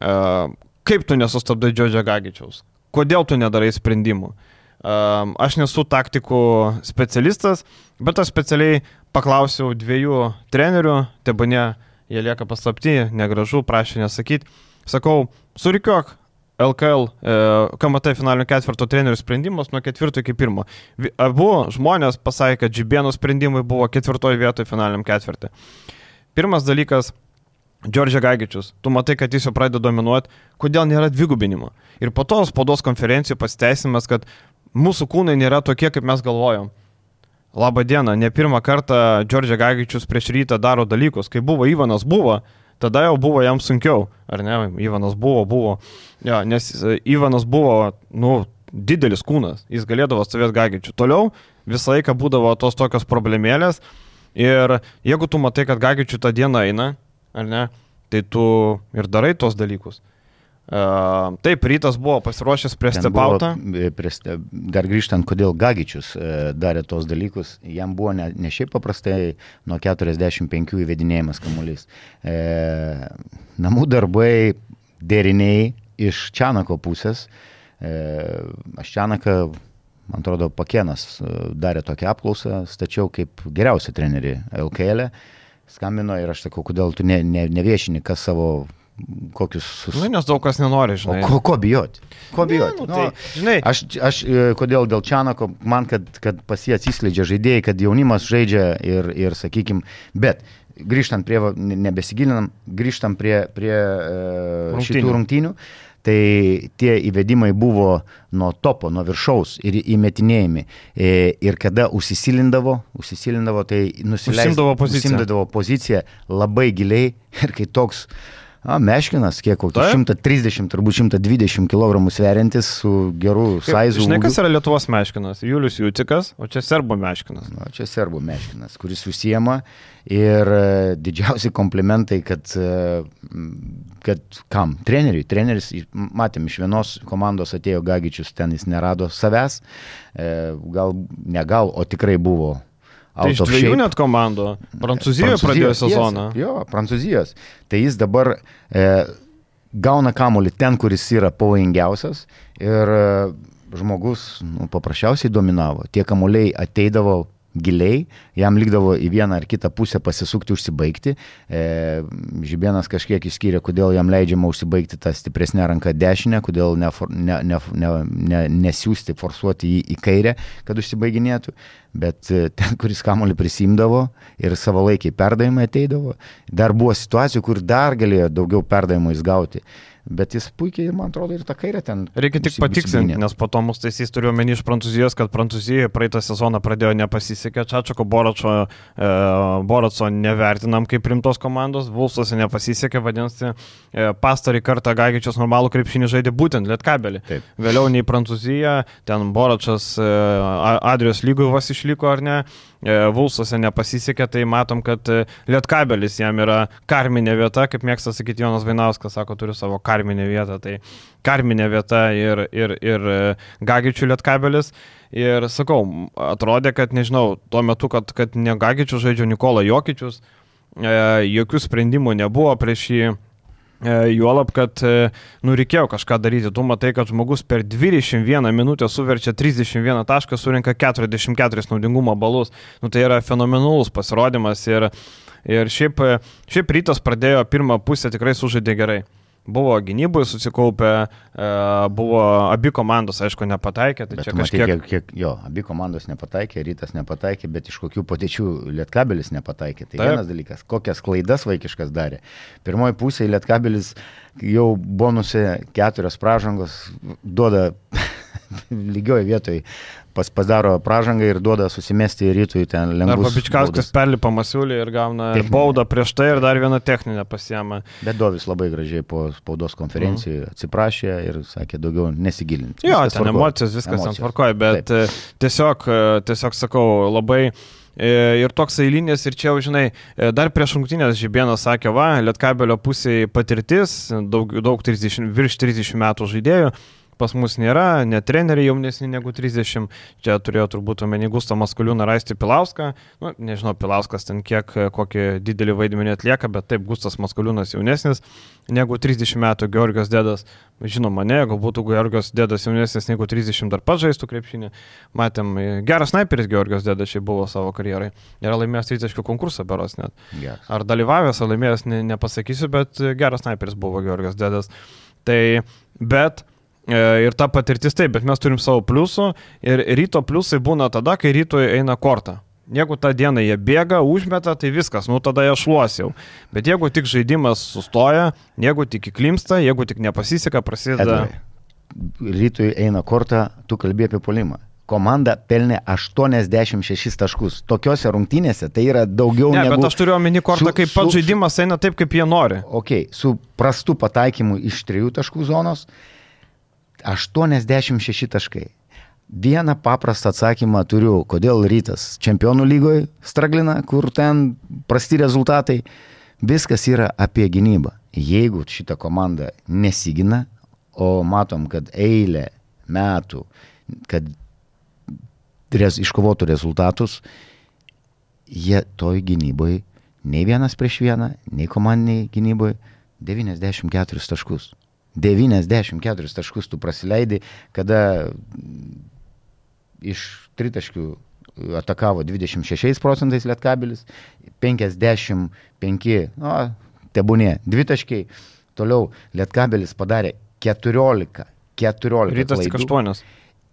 A: Uh, kaip tu nesustabdai Džodžio Gagičiaus? Kodėl tu nedarai sprendimų? Uh, aš nesu taktikų specialistas, bet aš specialiai paklausiau dviejų trenerių, tebane jie lieka paslapti, negražu, prašė nesakyti. Sakau, surikiok LKL e, KMT finalinio ketvirto trenerių sprendimas nuo ketvirto iki pirmo. Abu žmonės pasakė, kad Džibėno sprendimai buvo ketvirtoje vietoje finaliniam ketvirtį. Pirmas dalykas Džordžia Gagičius, tu matai, kad jis jau pradeda dominuoti, kodėl nėra dvigubinimo. Ir po to spaudos konferencijų pasiteisimas, kad mūsų kūnai nėra tokie, kaip mes galvojom. Labą dieną, ne pirmą kartą Džordžia Gagičius prieš rytą daro dalykus. Kai buvo Ivanas, buvo, tada jau buvo jam sunkiau, ar ne? Ivanas buvo, buvo. Ja, nes e, Ivanas buvo, nu, didelis kūnas, jis galėdavo stovėti gagičių. Toliau visą laiką būdavo tos tokios problemėlės ir jeigu tu matai, kad gagičių tą dieną eina, ar ne, tai tu ir darai tos dalykus. Uh, taip, rytas buvo pasiruošęs prie stepautą.
B: E, dar grįžtant, kodėl Gagičius uh, darė tos dalykus, jam buvo ne, ne šiaip paprastai nuo 45 įvedinėjimas kamuolys. Uh, namų darbai, deriniai iš Čianako pusės. Aš Čianaką, man atrodo, Pakienas darė tokią apklausą, stačiau kaip geriausią trenerį LKL. E. Skambino ir aš sakau, kodėl tu ne, ne, neviešini, kas savo kokius... Sus...
A: Nu, nes daug kas nenori, žinai.
B: O ko, ko bijoti? Ko bijoti? Ne, nu, tai, nu, žinai, aš, aš e, kodėl dėl Čianako, man, kad, kad pas jį atsiskleidžia žaidėjai, kad jaunimas žaidžia ir, ir sakykime, bet grįžtant prie, nebesigilinam, grįžtam prie, prie uh, šitų rungtynių. Tai tie įvedimai buvo nuo topo, nuo viršaus ir įmetinėjami. E, ir kada užsisilindavo, užsisilindavo tai nusileisdavo poziciją. Poziciją labai giliai ir kai toks uh, A, meškinas, kiek kokį 130, turbūt 120 kg sveriantis su geru saizu.
A: Žinai, kas yra Lietuvos meškinas? Julius Jūcikas, o čia serbo meškinas.
B: Na, čia serbo meškinas, kuris užsiema ir e, didžiausi komplimentai, kad, e, kad kam? Treneriui. Treneris, matėm, iš vienos komandos atėjo Gagičius, ten jis nerado savęs, e, gal, ne gal, o tikrai buvo
A: Tai iš dviejų net komandų. Prancūzijoje pradėjo sezoną.
B: Yes, jo, Prancūzijos. Tai jis dabar e, gauna kamuolį ten, kuris yra pavojingiausias ir e, žmogus nu, paprasčiausiai dominavo. Tie kamuoliai ateidavo giliai, jam likdavo į vieną ar kitą pusę pasisukti, užsibaigti. E, Žibienas kažkiek išskyrė, kodėl jam leidžiama užsibaigti tą stipresnę ranką dešinę, kodėl ne, ne, ne, ne, ne, nesiųsti, forsuoti jį į kairę, kad užsibaiginėtų. Bet e, ten, kuris kamolį prisimdavo ir savalaikiai perdavimai ateidavo, dar buvo situacijų, kur dar galėjo daugiau perdavimų įgauti bet jis puikiai, man atrodo, ir tą kairę ten.
A: Reikia tik patikslinti, nes po to mus taisys turiu omeny iš Prancūzijos, kad Prancūzijoje praeitą sezoną pradėjo nepasisekė, Čačiako Boračo, e, Boraco nevertinam kaip rimtos komandos, Vulsuose nepasisekė, vadinasi, e, pastarį kartą Gagičius normalų krepšinį žaidė būtent Lietkabelį. Taip. Vėliau nei Prancūzija, ten Boračas e, Adrijos lygui vas išliko ar ne. E, Vulsuose nepasisekė, tai matom, kad e, Lietkabelis jam yra karminė vieta, kaip mėgsta sakyti Jonas Vainauskas, sako, turiu savo karminę vietą, tai karminė vieta ir, ir, ir e, Gagičių Lietkabelis. Ir sakau, atrodė, kad nežinau, tuo metu, kad, kad ne Gagičių žaidžia Nikola Jokičius, jokių sprendimų nebuvo prieš jį E, juolab, kad e, nu, reikėjo kažką daryti. Tu matai, kad žmogus per 21 minutę suverčia 31 tašką, surinka 44 naudingumo balus. Nu, tai yra fenomenalus pasirodymas ir, ir šiaip, šiaip rytas pradėjo pirmą pusę tikrai sužaidė gerai buvo gynyboje susikaupę, e, buvo abi komandos, aišku, nepataikė. Tai
B: bet
A: čia
B: kažkiek... Kiek, kiek, jo, abi komandos nepataikė, rytas nepataikė, bet iš kokių padėčių Lietkabelis nepataikė. Tai Taip. vienas dalykas, kokias klaidas vaikiškas darė. Pirmoji pusė Lietkabelis jau bonuse keturios pražangos duoda lygioje vietoje pas, padaro pražangą ir duoda susimesti į rytų į ten lengvą.
A: Arba Bičkauskas perlipa masiulį ir gauna techninę. baudą prieš tai ir dar vieną techninę pasiemą.
B: Bet Dovis labai gražiai po spaudos konferencijų mm. atsiprašė ir sakė daugiau nesigilinti.
A: Jo, viskas ten tvarkoja. emocijos, viskas ten tvarkoja, bet Taip. E, tiesiog, e, tiesiog sakau, labai e, ir toks eilinis, ir čia, žinai, dar prieš rungtynės Žibienas sakė, va, Lietkabelio pusėje patirtis, daug, daug 30, virš 30 metų žaidėjų, pas mus nėra, net treneriai jaunesni negu 30, čia turėjo turbūt omeny Gustą Maskuliūną rasti Pilauską, nu, nežinau, Pilauskas ten kiek, kokį didelį vaidmenį atlieka, bet taip, Gustas Maskuliūnas jaunesnis negu 30 metų, Georgijos dėdas, žinoma, ne, jeigu būtų Georgijos dėdas jaunesnis negu 30 dar pats žaistų krepšinį, matėm, geras sniperis Georgijos dėdas šiaip buvo savo karjerai, yra laimėjęs 30 konkursą beros net. Yes. Ar dalyvavęs, ar laimėjęs, ne, nepasakysiu, bet geras sniperis buvo Georgijos dėdas. Tai, bet ir ta patirtis taip, bet mes turim savo pliusų ir ryto pliusai būna tada, kai rytoj eina kortą. Jeigu tą dieną jie bėga, užmeta, tai viskas, nu tada jie šluosiau. Bet jeigu tik žaidimas sustoja, jeigu tik įklimsta, jeigu tik nepasiseka, prasideda.
B: Edvai, rytui eina kortą, tu kalbėjai apie polimą komanda pelnė 86 taškus. Tokiose rungtynėse tai yra daugiau ne, negu...
A: Bet aš turiu omeny kortą, kaip pats žaidimas eina taip, kaip jie nori.
B: Ok, su prastu pataikymu iš trijų taškų zonos 86 taškai. Vieną paprastą atsakymą turiu, kodėl rytas čempionų lygoje straglina, kur ten prasti rezultatai. Viskas yra apie gynybą. Jeigu šita komanda nesigina, o matom, kad eilė metų, kad rez, iškovotų rezultatus, jie toj gynyboje, nei vienas prieš vieną, nei komandiniai gynyboje, 94 taškus. 94 taškus tu praleidai, kada iš tritaškių atakavo 26 procentais Lietkabilis, 55, nu, tebūnė, dvitaškiai, toliau Lietkabilis padarė 14, 14.
A: Rytas tik 8.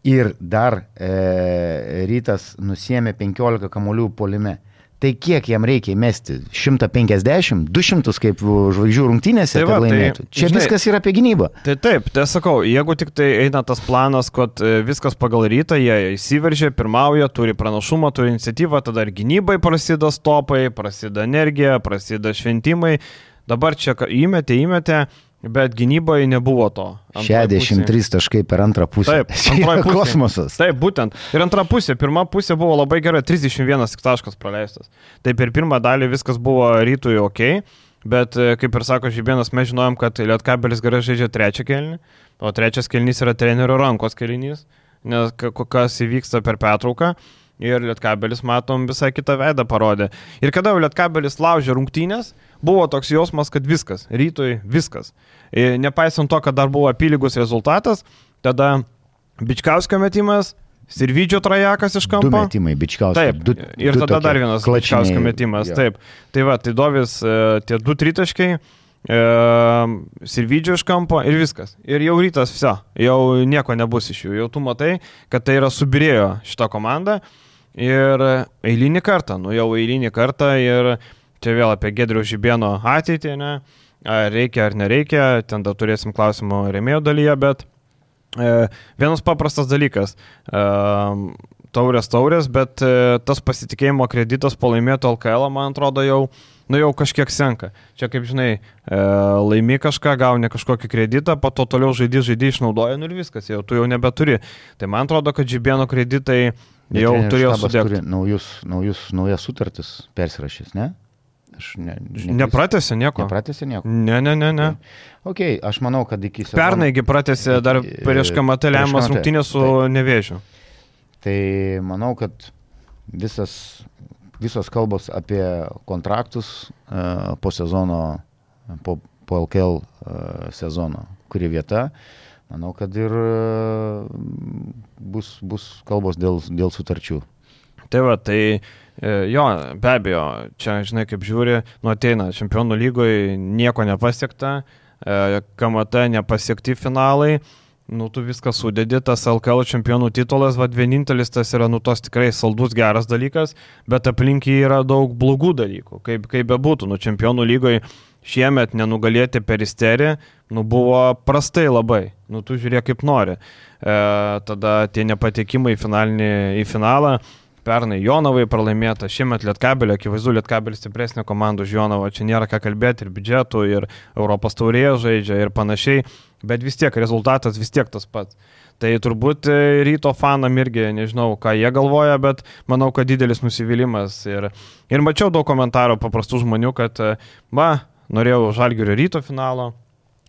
B: Ir dar e, rytas nusėmė 15 kamolių polime. Tai kiek jam reikia įmesti? 150, 200 kaip žvaigždžių rungtynėse, tai va, kad laimėtų. Tai, Čia žinai, viskas yra apie gynybą.
A: Tai taip, tai sakau, jeigu tik tai eina tas planas, kad e, viskas pagal rytą, jie įsiveržia, pirmauja, turi pranašumą, turi iniciatyvą, tada ir gynybai prasideda stopai, prasideda energija, prasideda šventimai. Dabar čia įmetė, įmetė, Bet gynyboje nebuvo to.
B: 63 pusė. taškai per antrą pusę.
A: Taip, antroji pusė.
B: kosmosas.
A: Taip, būtent. Ir antra pusė. Pirma pusė buvo labai gera, 31 taškas praleistas. Tai per pirmą dalį viskas buvo rytui ok, bet e, kaip ir sako Žibėnas, mes žinojom, kad Lietkabelis gerai žaidžia trečią kelnį, o trečias kelnys yra trenerio rankos kelnys, nes kas įvyksta per pertrauką. ir Lietkabelis, matom, visai kitą veidą parodė. Ir kada Lietkabelis laužė rungtynės, buvo toks jausmas, kad viskas, rytoj viskas. Ir nepaisant to, kad dar buvo apylygus rezultatas, tada Bičkauskio metimas, Sirvidžio trajekas iš kampo.
B: Du metimai, bičkauskio.
A: Taip,
B: du,
A: ir
B: du
A: tada dar vienas Bičkauskio metimas.
B: jo.
A: Taip. Tai va, tai Dovis e, tie du tritaškai, e, Sirvidžio iš kampo ir viskas. Ir jau rytas viso, jau nieko nebus iš jų. Jau tu matai, kad tai yra subirėjo šita komanda. Ir eilinį kartą, nu jau eilinį kartą ir čia vėl apie Gedrių Žibėno ateitį, ne? Ar reikia ar nereikia, ten dar turėsim klausimų remėjo dalyje, bet e, vienas paprastas dalykas. E, taurės taurės, bet e, tas pasitikėjimo kreditas po laimėto LKL, man atrodo, jau, nu, jau kažkiek senka. Čia, kaip žinai, e, laimi kažką, gauni kažkokį kreditą, po to toliau žaidži, žaidži, išnaudoji nu ir viskas, jau tu jau nebeturi. Tai man atrodo, kad Žibėno kreditai
B: Bet
A: jau turėjo sudėti.
B: turi Naujus, naujus, naujas sutartis persirašys, ne? Aš ne, neklystu.
A: Nepratėsi nieko.
B: Nepratėsi nieko.
A: Ne, ne, ne, ne.
B: Ok, aš manau, kad iki sezono.
A: Pernaigi pratėsi dar
B: Iki-
A: prieš KMT lemiamas rungtynės su
B: taip.
A: nevėžiu.
B: Tai manau, kad visas, visos kalbos apie kontraktus uh, po sezono, po, po LKL uh, sezono, kuri vieta, manau, kad ir uh, bus, bus kalbos dėl, dėl sutarčių.
A: Tai va, tai e, jo, be abejo, čia, žinai, kaip žiūri, nu ateina čempionų lygoje, nieko nepasiekta, e, KMT nepasiekti finalai, nu tu viską sudedi, tas LKL čempionų titulas, vad vienintelis tas yra, nu tos tikrai saldus geras dalykas, bet aplink jį yra daug blogų dalykų, kaip, kaip bebūtų, nu čempionų lygoje šiemet nenugalėti peristerį, nu buvo prastai labai, nu tu žiūrėk kaip nori. E, tada tie nepatekimai į, finalinį, į finalą, pernai Jonavai pralaimėta, šiemet Lietkabelio, akivaizdu, Lietkabelis stipresnė komanda už Jonavą, čia nėra ką kalbėti ir biudžetų, ir Europos taurėje žaidžia, ir panašiai, bet vis tiek rezultatas vis tiek tas pats. Tai turbūt e, ryto fanam irgi, nežinau, ką jie galvoja, bet manau, kad didelis nusivylimas. Ir, ir mačiau daug komentarų paprastų žmonių, kad, e, va, norėjau žalgerio ryto finalo,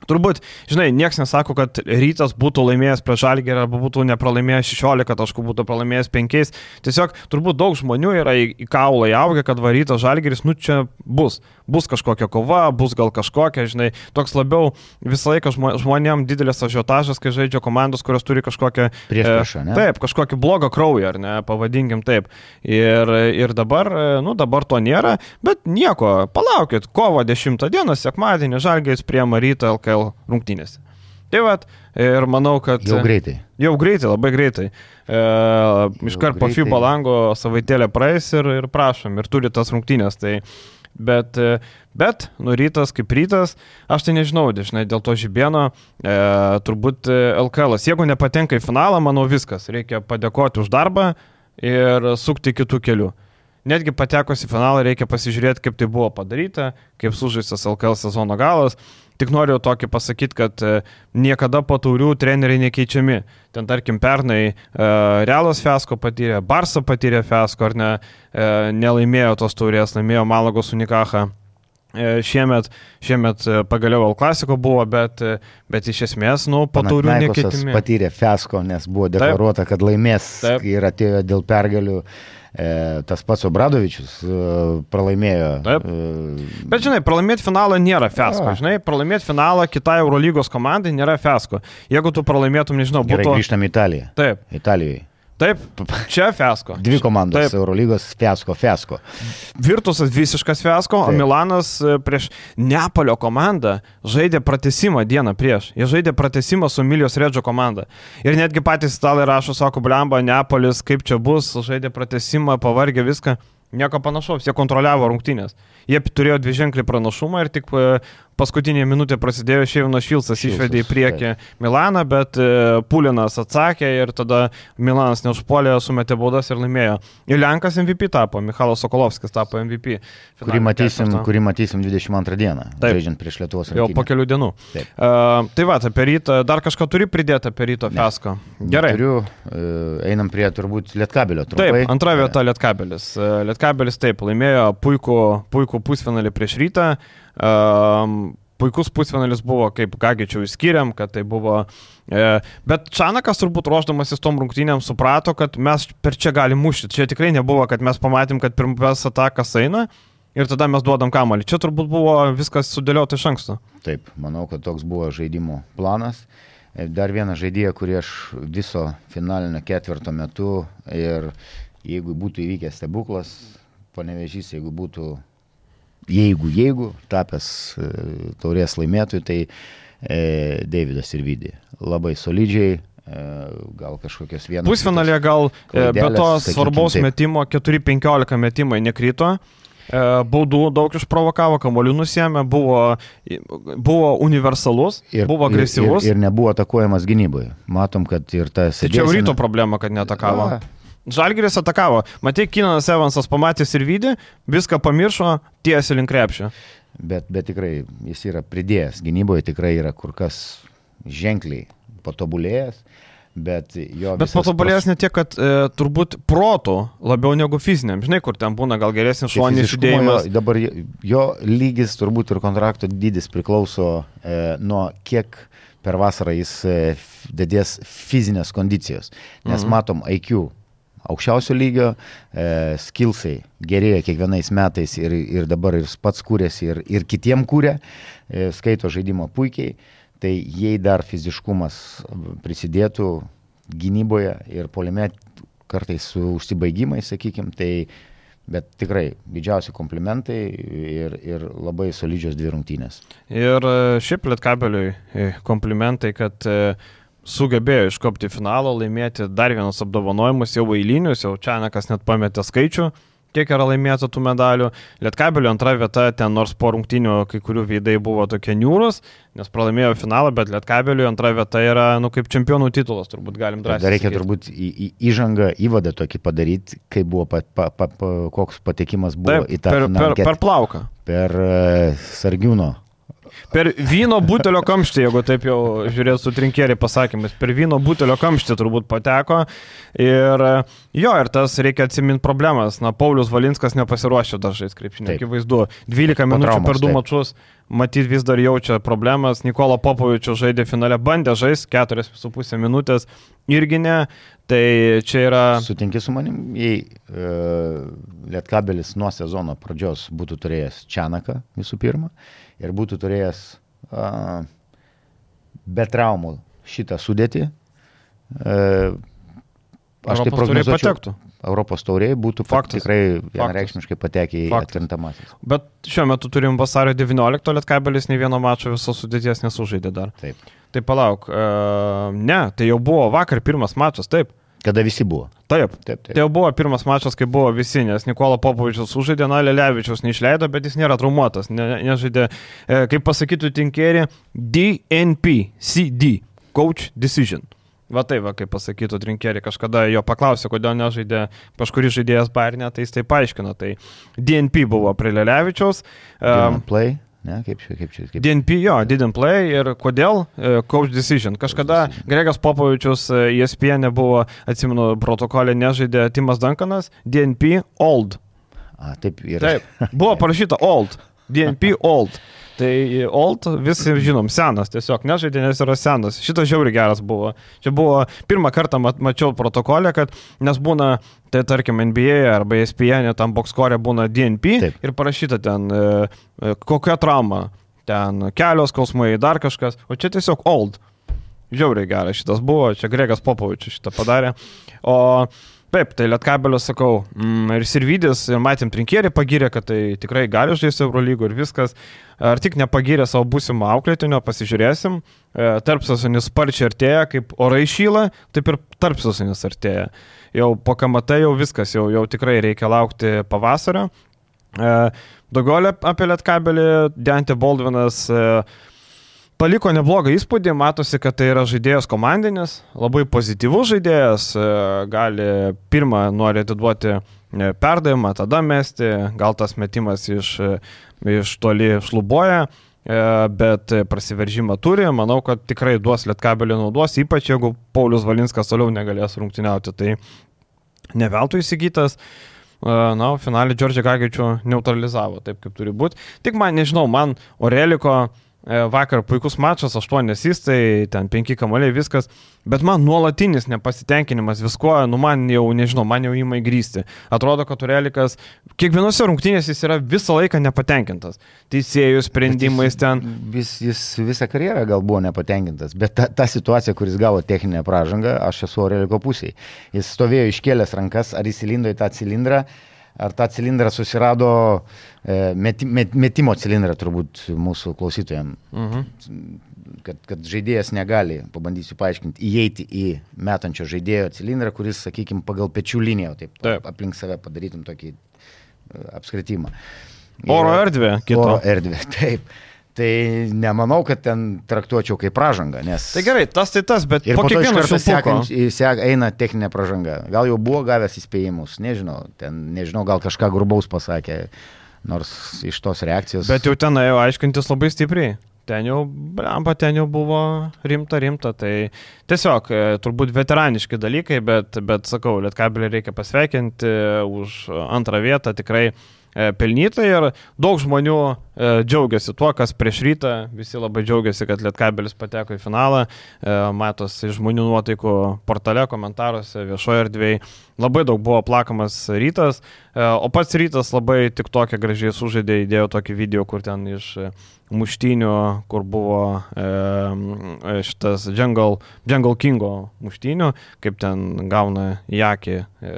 A: Turbūt, žinai, niekas nesako, kad rytas būtų laimėjęs prieš žalgerį arba būtų nepralaimėjęs 16 taškų, būtų pralaimėjęs 5. Tiesiog turbūt daug žmonių yra į, į kaulą įaugę, kad varytas žalgeris, nu čia bus. Bus kažkokia kova, bus gal kažkokia, žinai, toks labiau visą laiką žmo- žmonėm didelis ažiotažas, kai žaidžia komandos, kurios turi kažkokią...
B: Priešpriešą, ne?
A: Taip, kažkokį blogą kraują, ar ne, pavadinkim taip. Ir, ir dabar, e, nu dabar to nėra, bet nieko, palaukit, kovo 10 dieną, sekmadienį, žalgeris priema rytą LKL rungtynėse. Tai vad, ir manau, kad...
B: Jau greitai.
A: Jau greitai, labai greitai. E, iškart po. FIBA lango savaitėlė praeis ir, ir prašom, ir turi tas rungtynės. Tai, bet, e, bet, nu rytas kaip rytas, aš tai nežinau, žinai, dėl to žibėno, e, turbūt e, LKL, jeigu nepatenka į finalą, manau viskas, reikia padėkoti už darbą ir sukti kitų kelių. Netgi patekus į finalą reikia pasižiūrėti, kaip tai buvo padaryta, kaip sužaistas LKL sezono galas. Tik noriu tokį pasakyti, kad e, niekada po taurių treneriai nekeičiami. Ten tarkim pernai e, Realas Fesko patyrė, Barsa patyrė Fesko, ar ne, e, nelaimėjo tos taurės, laimėjo Malagos Unikacha. E, Šiemet, šiemet e, pagaliau Al Klasiko buvo, bet, e, bet iš esmės, nu, po taurių nekeitimi.
B: patyrė fiasko, nes buvo deklaruota, kad laimės
A: Taip.
B: ir atėjo dėl pergalių. Tas pats Obradovičius pralaimėjo.
A: Taip. Bet žinai, pralaimėti finalą nėra fesko,
B: Jo.
A: žinai, pralaimėti finalą kitai Eurolygos komandai nėra fesko. Jeigu tu pralaimėtum, nežinau,
B: gerai,
A: būtų...
B: grįžtam į Italiją.
A: Taip,
B: Italijoje.
A: Taip, čia fesko.
B: Dvi komandos
A: Taip.
B: Eurolygos fiasko, fiasko.
A: Virtusas visiškas fesko, o
B: Taip.
A: Milanas e, prieš Neapolio komandą žaidė pratesimą dieną prieš. Jie žaidė pratesimą su Emilijos Redžio komanda. Ir netgi patys italai rašo, sako, blemba, Neapolis, kaip čia bus, žaidė pratesimą, pavargė viską. Nieko panašaus, jie kontroliavo rungtynės. Jie turėjo dvi ženklį pranašumą ir tik e, paskutinė minutė prasidėjo Šeivinas Šilsas, išvedė į priekį Milaną, bet e, Pulinas atsakė ir tada Milanas neužpuolė, sumetė baudas ir laimėjo. Ir Lenkas MVP tapo, Michalas Sokolovskis tapo MVP.
B: Kurį matysim, kurį matysim 22 dieną,
A: Taip.
B: žaidžiant prieš Lietuvos
A: Jau po
B: rinktinę.
A: kelių dienų.
B: Taip.
A: Uh, tai va, apie rytą, dar kažką turi pridėti apie ryto fesko. Gerai.
B: Turiu, e, einam prie turbūt Lietkabelio. Trumpai.
A: Taip, antra vieta Lietkabelis. Lietkabelis taip, laimėjo puikų, puikų pusfinalį prieš rytą. Um, puikus pusfinalis buvo, kaip Gagičiau įskiriam, kad tai buvo... E, bet Čanakas turbūt ruoždamasis tom rungtynėm suprato, kad mes per čia galim mušti. Čia tikrai nebuvo, kad mes pamatėm, kad pirmas atakas eina ir tada mes duodam kamalį. Čia turbūt buvo viskas sudėliota iš anksto.
B: Taip, manau, kad toks buvo žaidimo planas. E, dar vieną žaidėją, kurį aš viso finalinio ketvirto metu ir jeigu būtų įvykęs stebuklas, panevežys, jeigu būtų, jeigu, jeigu tapęs e, taurės laimėtojų, tai e, Davidas ir Vydė. Labai solidžiai, e, gal kažkokios vienos.
A: Pusfinalė gal e, be to svarbaus taip. metimo 4-15 metimai nekrito. Baudų daug išprovokavo, kamolių nusėmė, buvo, buvo universalus, ir, buvo agresyvus.
B: Ir, ir, ir nebuvo atakuojamas gynyboje. Matom, kad ir tas...
A: Tai čia jau ryto problema, kad netakavo. A, Žalgiris atakavo. Matai, Kinanas Evansas pamatęs ir vydį, viską pamiršo, tiesiai link krepšio.
B: Bet, bet tikrai jis yra pridėjęs, gynyboje tikrai yra kur kas ženkliai patobulėjęs. Bet,
A: bet patobulėjęs pros... ne tiek, kad e, turbūt protų labiau negu fiziniam. Žinai, kur ten būna gal geresnis šoninis judėjimas.
B: Jo, dabar jo, jo lygis turbūt ir kontrakto dydis priklauso e, nuo kiek per vasarą jis e, didės fizinės kondicijos. Nes mhm. matom IQ aukščiausio lygio, e, skilsai gerėja kiekvienais metais ir, ir dabar ir pats kūrėsi ir, ir kitiem kūrė, e, skaito žaidimą puikiai, tai jei dar fiziškumas prisidėtų gynyboje ir polime kartais su užsibaigimais, sakykime, tai Bet tikrai didžiausi komplimentai ir, ir labai solidžios dvi rungtynės.
A: Ir e, šiaip Lietkabeliui e, komplimentai, kad uh, sugebėjo iškopti finalo, laimėti dar vienus apdovanojimus, jau eilinius, jau Čianakas net pametė skaičių, kiek yra laimėta tų medalių. Lietkabelio antra vieta, ten nors po rungtinių kai kurių veidai buvo tokie niūrus, nes pralaimėjo finalą, bet Lietkabelio antra vieta yra, nu, kaip čempionų titulas, turbūt galim drąsiai.
B: Dar reikia sakyti. turbūt į, į, įžangą, įvadą tokį padaryti, kaip buvo, pa, pa, pa, pa, koks patekimas buvo
A: Taip, į tą per, finalą. Per, per plauką.
B: Per uh, Sargiūno
A: Per vyno butelio kamštį, jeigu taip jau žiūrėt su trinkeriai pasakymais, per vyno butelio kamštį turbūt pateko. Ir jo, ir tas reikia atsiminti problemas. Na, Paulius Valinskas nepasiruošė dar žaisti krepšinį, akivaizdu. 12 minučių per du mačius, matyt vis dar jaučia problemas. Nikola Popovičius žaidė finale, bandė žaisti 4,5 minutės, irgi ne. Tai čia yra.
B: Sutinki su manim, jei e, Lietkabelis nuo sezono pradžios būtų turėjęs Čianaką visų pirma ir būtų turėjęs a, be traumų šitą sudėtį, e,
A: aš tai prognozuočiau.
B: Europos tauriai būtų Faktas. tikrai vienareikšmiškai patekę į atkrintamasis.
A: Bet šiuo metu turim vasario 19, Lietkabelis nei vieno mačo visos sudėties nesužaidė dar.
B: Taip.
A: Tai palauk, uh, ne, tai jau buvo vakar pirmas mačas, taip.
B: Kada visi buvo.
A: Taip, taip, taip. Tai jau buvo pirmas mačas, kai buvo visi, nes Nikola Popovičius užžaidė, na, Lelevičius neišleido, bet jis nėra traumuotas, ne, nežaidė, e, kaip pasakytų tinkerį, DNP, CD, Coach Decision. Va tai, va, kaip pasakytų Trinkerį, kažkada jo paklausė, kodėl nežaidė kažkuris žaidėjas Bairne, tai jis tai paaiškino. Tai DNP buvo prie Lelevičiaus.
B: Um, play. Ne, kaip čia, kaip čia. Kaip...
A: DNP jo, didn't play ir kodėl? Uh, coach decision. Kažkada coach decision. Gregas Popovičius ESPN e buvo, atsimenu, protokolė nežaidė Timas Duncanas, DNP old.
B: A, taip ir. Taip,
A: buvo parašyta old. DNP old. Tai Old visi žinom, senas, tiesiog nežaidė, nes yra senas. Šitas žiauri geras buvo. Čia buvo pirmą kartą mat, mačiau protokolę, kad nes būna, tai tarkim, NBA arba ESPN, tam bokskorė būna DNP Taip. ir parašyta ten e, e, kokia trauma, ten kelios skausmai, dar kažkas, o čia tiesiog Old. Žiauriai geras šitas buvo, čia Gregas Popovičius šitą padarė. O Taip, tai Lietkabelio sakau, mm, ir Sirvidis, ir matėm trinkierį pagirė, kad tai tikrai gali žaisti Eurolygų ir viskas. Ar tik nepagirė savo būsimą auklėtinio, pasižiūrėsim. E, tarpsasinis sparčiai artėja, kaip orai šyla, taip ir tarpsasinis artėja. Jau po kamatai jau viskas, jau, jau tikrai reikia laukti pavasario. E, daugiau apie Lietkabelį, Dante Baldvinas. E, paliko neblogą įspūdį, matosi, kad tai yra žaidėjas komandinis, labai pozityvus žaidėjas, e, gali pirmą nori atiduoti e, perdavimą, tada mesti, gal tas metimas iš, e, iš toli šluboja, bet prasiveržimą turi, manau, kad tikrai duos lietkabelį naudos, ypač jeigu Paulius Valinskas toliau negalės rungtyniauti, tai neveltui įsigytas. Na, finalį Džordžią Gagičių neutralizavo taip, kaip turi būti. Tik man, nežinau, man Oreliko uh, vakar puikus mačas, aštuonės įstai, ten penki kamoliai, viskas, bet man nuolatinis nepasitenkinimas viskuo, nu man jau, nežinau, man jau įmai grįsti. Atrodo, kad Turelikas kiekvienose rungtynėse jis yra visą laiką nepatenkintas. Teisėjų sprendimais
B: jis,
A: ten.
B: Vis, jis visą karjerą gal buvo nepatenkintas, bet ta, ta situacija, kuris gavo techninę pražangą, aš esu Aureliko pusėje. Jis stovėjo iškėlęs rankas, ar įsilindo į tą cilindrą ar tą cilindrą susirado e, meti, met, metimo cilindrą turbūt mūsų klausytojams.
A: Mhm.
B: kad, kad žaidėjas negali, pabandysiu paaiškinti, įeiti į metančio žaidėjo cilindrą, kuris, sakykime, pagal pečių liniją, taip,
A: Taip.
B: aplink save padarytum tokį e, apskritimą.
A: Oro erdvė, kito.
B: Oro erdvė, taip. Tai nemanau, kad ten traktuočiau kaip pražangą, nes...
A: Tai gerai, tas tai tas, bet
B: Ir
A: po kiekvieno
B: karto sekant, sek, eina techninė pražanga. Gal jau buvo gavęs įspėjimus, nežinau, ten, nežinau, gal kažką grubaus pasakė, nors iš tos reakcijos.
A: Bet jau ten ėjo aiškintis labai stipriai. Ten jau, blemba, ten jau buvo rimta, rimta. Tai tiesiog e, turbūt veteraniški dalykai, bet, bet sakau, Lietkabelį reikia pasveikinti e, už antrą vietą tikrai pelnytai ir daug žmonių e, džiaugiasi tuo, kas prieš rytą, visi labai džiaugiasi, kad Lietkabelis pateko į finalą, e, matos iš žmonių nuotaikų portale, komentaruose, viešoje erdvėje, labai daug buvo plakamas rytas, e, o pats rytas labai tik tokia gražiai sužaidė, įdėjo tokį video, kur ten iš e, muštinių, kur buvo e, šitas Jungle, Jungle Kingo muštinių, kaip ten gauna į akį e,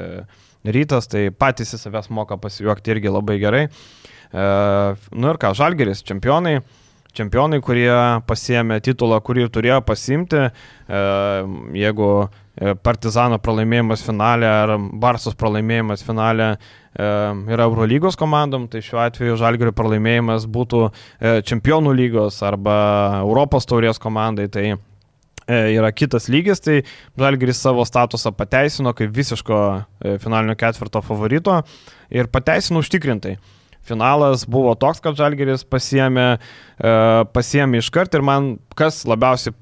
A: rytas, tai patys į savęs moka pasijuokti irgi labai gerai. E, nu ir ką, Žalgeris, čempionai, čempionai, kurie pasiemė titulą, kurį turėjo pasimti, e, jeigu e, Partizano pralaimėjimas finale ar Barsos pralaimėjimas finale e, yra Eurolygos komandom, tai šiuo atveju Žalgerio pralaimėjimas būtų e, Čempionų lygos arba Europos taurės komandai, tai yra kitas lygis, tai Žalgeris savo statusą pateisino kaip visiško e, finalinio ketvirto favorito ir pateisino užtikrintai. Finalas buvo toks, kad Žalgeris pasiemė, e, pasiemė iškart ir man kas labiausiai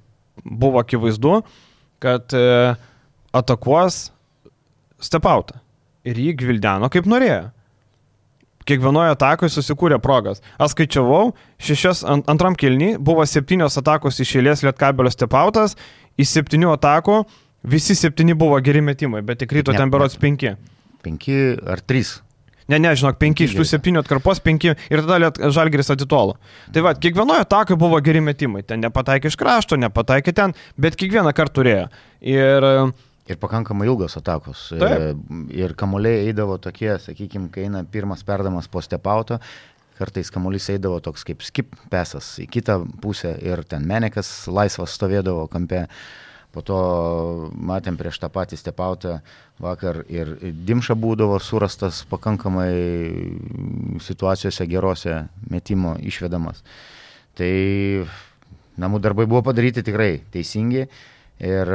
A: buvo akivaizdu, kad e, atakuos stepautą. Ir jį gvildeno kaip norėjo. Kiekvienoje atakoje susikūrė progas. Aš skaičiavau, šešias ant, antram kilnį buvo septynios atakos iš eilės Lietkabelio stepautas, iš septynių atakų visi septyni buvo geri metimai, bet tik ryto
B: Ne,
A: ten berots penki.
B: Penki ar trys.
A: Ne, ne, žinok, penki iš tų septynių atkarpos, penki ir tada Žalgiris atitolo. Tai va, kiekvienoje atakoje buvo geri metimai. Ten nepataikė iš krašto, nepataikė ten, bet kiekvieną kartą turėjo. Ir e,
B: Ir pakankamai ilgos atakos.
A: Taip.
B: Ir kamuoliai eidavo tokie, sakykime, kai eina pirmas perdamas po stepauto, kartais kamuolys eidavo toks kaip skip pesas į kitą pusę ir ten menekas laisvas stovėdavo kampe. Po to matėm prieš tą patį stepautą vakar ir Dimša būdavo surastas pakankamai situacijose gerose metimo išvedamas. Tai namų darbai buvo padaryti tikrai teisingi ir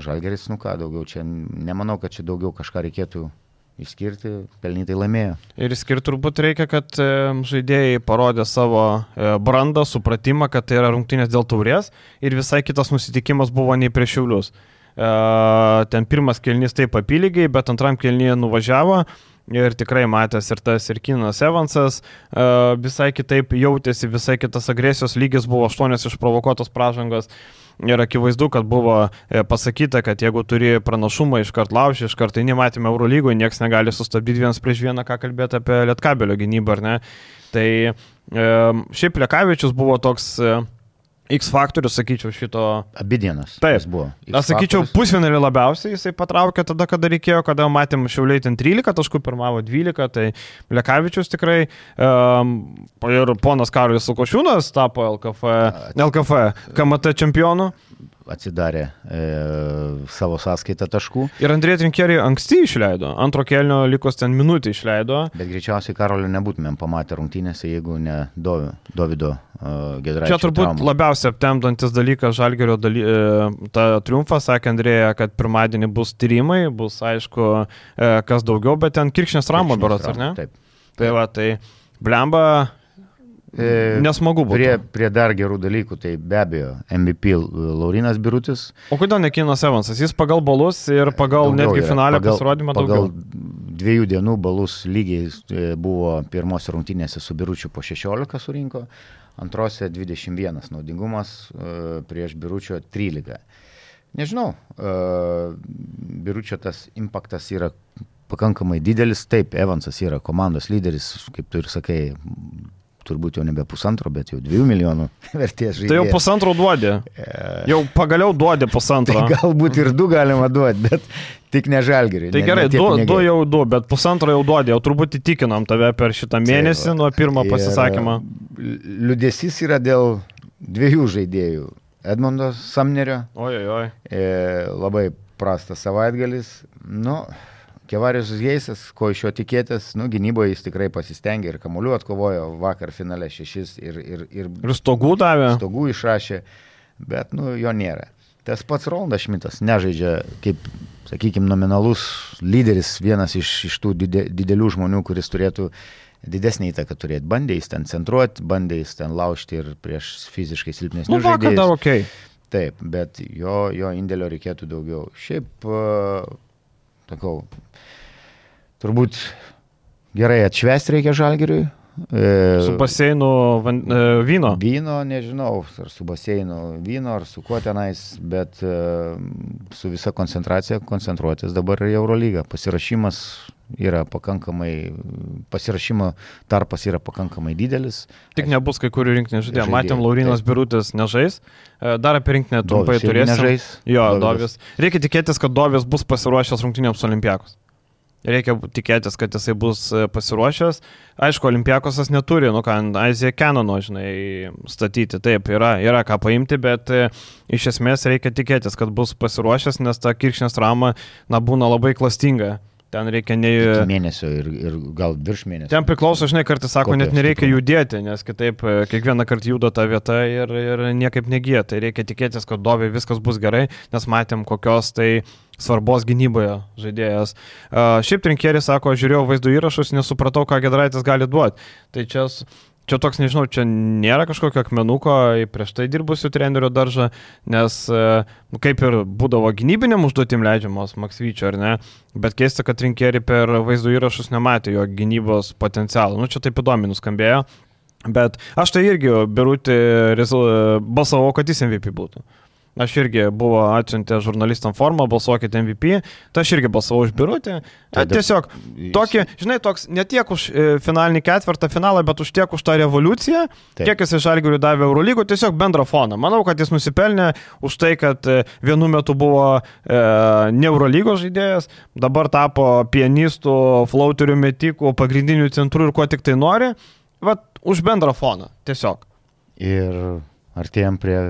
B: Žalgeris, nu ką, daugiau čia, nemanau, kad čia daugiau kažką reikėtų išskirti, pelnytai laimėjo.
A: Ir skirti turbūt reikia, kad e, žaidėjai parodė savo e, brandą, supratimą, kad tai yra rungtynės dėl taurės ir visai kitas nusitikimas buvo nei prieš Šiaulius. E, Ten pirmas kelnys taip apylygiai, bet antram kelnyje nuvažiavo ir tikrai matęs ir tas ir Kinas Evansas e, visai kitaip jautėsi, visai kitas agresijos lygis buvo aštuonios išprovokuotos pražangos. Ir akivaizdu, kad buvo e, pasakyta, kad jeigu turi pranašumą, iškart lauži, iškart tai nematėme Eurolygoje, niekas negali sustabdyti vienas prieš vieną, ką kalbėti apie Lietkabelio gynybą, ar ne. Tai e, šiaip Lekavičius buvo toks X faktorius, sakyčiau, šito.
B: Abidienas.
A: Taip.
B: jis buvo.
A: Aš sakyčiau, pusvinelį labiausiai jisai patraukė tada, kada reikėjo, kada matėm šiauliai ten 13 taškų, pirmavo 12, tai Lekavičius tikrai um, ir ponas Karolis Sukošiūnas tapo LKF, LKF KMT čempionu.
B: Atsidarė e, savo sąskaitą taškų,
A: Ir Andrė Trinkeriai anksti išleido, antro kelnio likus ten minutį išleido.
B: bet greičiausiai Karolio nebūtumėm pamatę rungtynėse, jeigu ne Dovido uh, Gedraičio.
A: Čia turbūt
B: trauma.
A: labiausiai aptemdantis dalykas Žalgerio daly, e, tą triumfą, sakė Andrėja, kad pirmadienį bus tyrimai, bus aišku, e, kas daugiau, bet ten kirkšnės ramo berots, ar ne?
B: Taip.
A: Tai va, tai blemba,
B: E,
A: nesmagu buvo.
B: Prie, prie dar gerų dalykų, tai be abejo, MVP Laurinas Birutis.
A: O kodėl ne Kinas Evansas? Jis pagal balus ir pagal
B: daugiau
A: netgi finalę
B: Pagal-
A: pasirodymą
B: pagal
A: daugiau.
B: dviejų dienų balus lygiai e, buvo pirmose rungtynėse su Biručiu po 16 surinko, antrose 21 naudingumas e, prieš Biručio 13. Nežinau, Biručio tas impaktas yra pakankamai didelis, taip, Evansas yra komandos lyderis, kaip tu ir sakai, turbūt jau nebe pusantro, bet jau dviejų milijonų vertės žaidėjas.
A: Tai jau pusantro duodė. Jau pagaliau duodė pusantro.
B: Tai galbūt ir du galima duoti, bet tik ne žalgeriui.
A: Tai
B: ne,
A: gerai,
B: ne
A: du,
B: pinigai.
A: du jau du, bet pusantro jau duodė. Jau turbūt įtikinom tave per šitą mėnesį nuo pirmo pasisakymą.
B: Liudesys yra dėl dviejų žaidėjų. Edmondo Samnerio.
A: Oi, oi.
B: E, labai prastas savaitgalis. Nu, Kevarius Geisas, ko iš jo tikėtis, nu, gynyboje jis tikrai pasistengė ir kamuolių atkovojo vakar finale šešis ir, ir, ir,
A: Ir stogų davė.
B: stogų išrašė, bet nu, jo nėra. Tas pats Ronaldas Šmitas nežaidžia kaip, sakykime, nominalus lyderis, vienas iš, iš tų dide, didelių žmonių, kuris turėtų didesnį įtaką turėti. Bandė jis ten centruoti, bandė jis ten laužti ir prieš fiziškai silpnesnius
A: Nu,
B: žaidėjus.
A: dar ok.
B: Taip, bet jo, jo indėlio reikėtų daugiau. Šiaip, uh, sakau, turbūt gerai atšvesti reikia žalgiriui. E,
A: Su baseinu van, e, vyno.
B: Vyno, nežinau, ar su baseinu vyno, ar su kuo tenais, bet e, su visa koncentracija koncentruotis dabar į Eurolygą. Pasirašymas yra pakankamai, pasirašymo tarpas yra pakankamai didelis.
A: Tik nebus kai kurių rinktinės žaidėjų. Matėm, Laurinas
B: taip.
A: Birutis nežais. E, Dar apie rinktinę trumpai
B: Dovis irgi
A: turėsim.
B: nežais.
A: Jo,
B: Dovydas.
A: Dovis. Reikia tikėtis, kad Dovis bus pasiruošęs rungtynėms olimpiakos. Reikia tikėtis, kad jisai bus e, pasiruošęs. Aišku, olimpiakosas neturi, nu ką, Aizija Kenono, žinai, statyti. Taip, yra, yra ką paimti, bet e, iš esmės reikia tikėtis, kad bus pasiruošęs, nes ta kirkšnės trauma, na, būna labai klastinga. Ten reikia ne...
B: Iki mėnesio ir, ir gal virš mėnesio.
A: Ten priklauso, žinai, kartais sako,
B: Kokio
A: net nereikia
B: stiprumo?
A: judėti, nes kitaip e, kiekvieną kartą juda ta vieta ir, ir niekaip negyja. Tai reikia tikėtis, kad Dovė viskas bus gerai, nes matėm, kokios tai svarbos gynyboje žaidėjas. Uh, šiaip trinkėris sako, žiūrėjau vaizdo įrašus, nesupratau, ką Gedraitis gali duoti. Tai čia, čia toks, nežinau, čia nėra kažkokio akmenuko į prieš tai dirbusių trenerių daržą, nes uh, nu, kaip ir būdavo gynybiniam užduotim leidžiamos Maksvyčio, ar ne? Bet keista, kad rinkėri per vaizdo įrašus nematė jo gynybos potencialą. Nu, čia taip įdomi nuskambėjo. Bet aš tai irgi birūti balsavau, kad jis MVP būtų. Aš irgi buvo atsiuntę žurnalistam formą, balsuokite MVP, tai aš irgi balsavau už birutį.
B: Tada-
A: Tiesiog tokį, žinai, toks ne tiek už e, finalinį ketvirtą finalą, bet už tiek už tą revoliuciją,
B: Taip.
A: kiek jis iš Algirių davė Eurolygų, tiesiog bendrą foną. Manau, kad jis nusipelnė už tai, kad e, vienu metu buvo e, ne Eurolygos žaidėjas, dabar tapo pianistų, flauterių metikų, pagrindinių centrų ir ko tik tai nori. Vat už bendrą foną, tiesiog.
B: Ir artėjom prie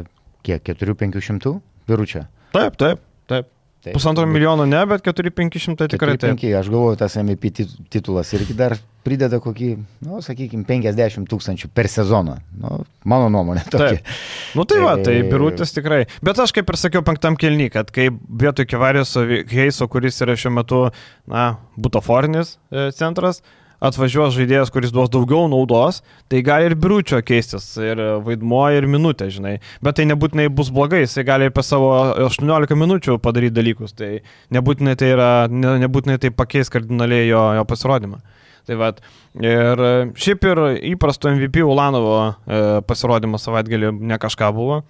B: kiek? 4-500 biručio.
A: Taip, taip, taip.
B: Taip.
A: Pusantro milijono ne, bet 4-500 tikrai taip.
B: 4-5, aš galvoju, tas MVP tit- titulas irgi dar prideda kokį, nu, sakykime, 50 tūkstančių per sezoną. Nu, mano nuomonė tokia.
A: Taip. Nu tai va, tai
B: E,
A: birutis tikrai. Bet aš kaip ir sakiau penktam kelny, kad kai vietoj Kevariuso Heiso, kuris yra šiuo metu, na, butaforinis e, centras, atvažiuos žaidėjas, kuris duos daugiau naudos, tai gali ir biručio keistis, ir vaidmuo, ir minutė, žinai. Bet tai nebūtinai bus blogai, jisai gali apie savo 18 minučių padaryti dalykus, tai nebūtinai tai, yra, ne, nebūtinai tai pakeis kardinaliai jo, jo pasirodymą. Tai vad, ir šiaip ir įprasto MVP Ulanovo e, pasirodymas savaitgalį ne kažką buvo.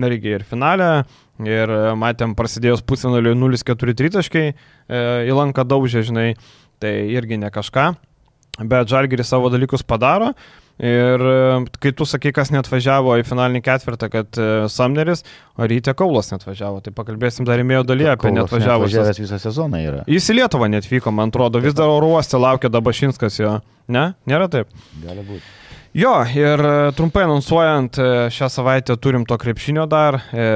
A: Irgi ir finale, ir matėm prasidėjus pusfinaliui 0-4 tritaškai, e, į lanką daužė, žinai, tai irgi ne kažką. Bet Žalgiris savo dalykus padaro. Ir e, kai tu sakai, kas net važiavo į finalinį ketvirtą, kad e, Samneris, o ryte Kaulas net važiavo. Tai pakalbėsim dar įmėjo dalyje apie net važiavusius.
B: Važiavęs visą sezoną yra.
A: Jis į Lietuvą net vyko, man atrodo, vis dar oro uoste laukia Dabašinskas jo. Ne? Nėra taip?
B: Gali būti.
A: Jo, ir e, trumpai anonsuojant, šią savaitę turim to krepšinio dar. E,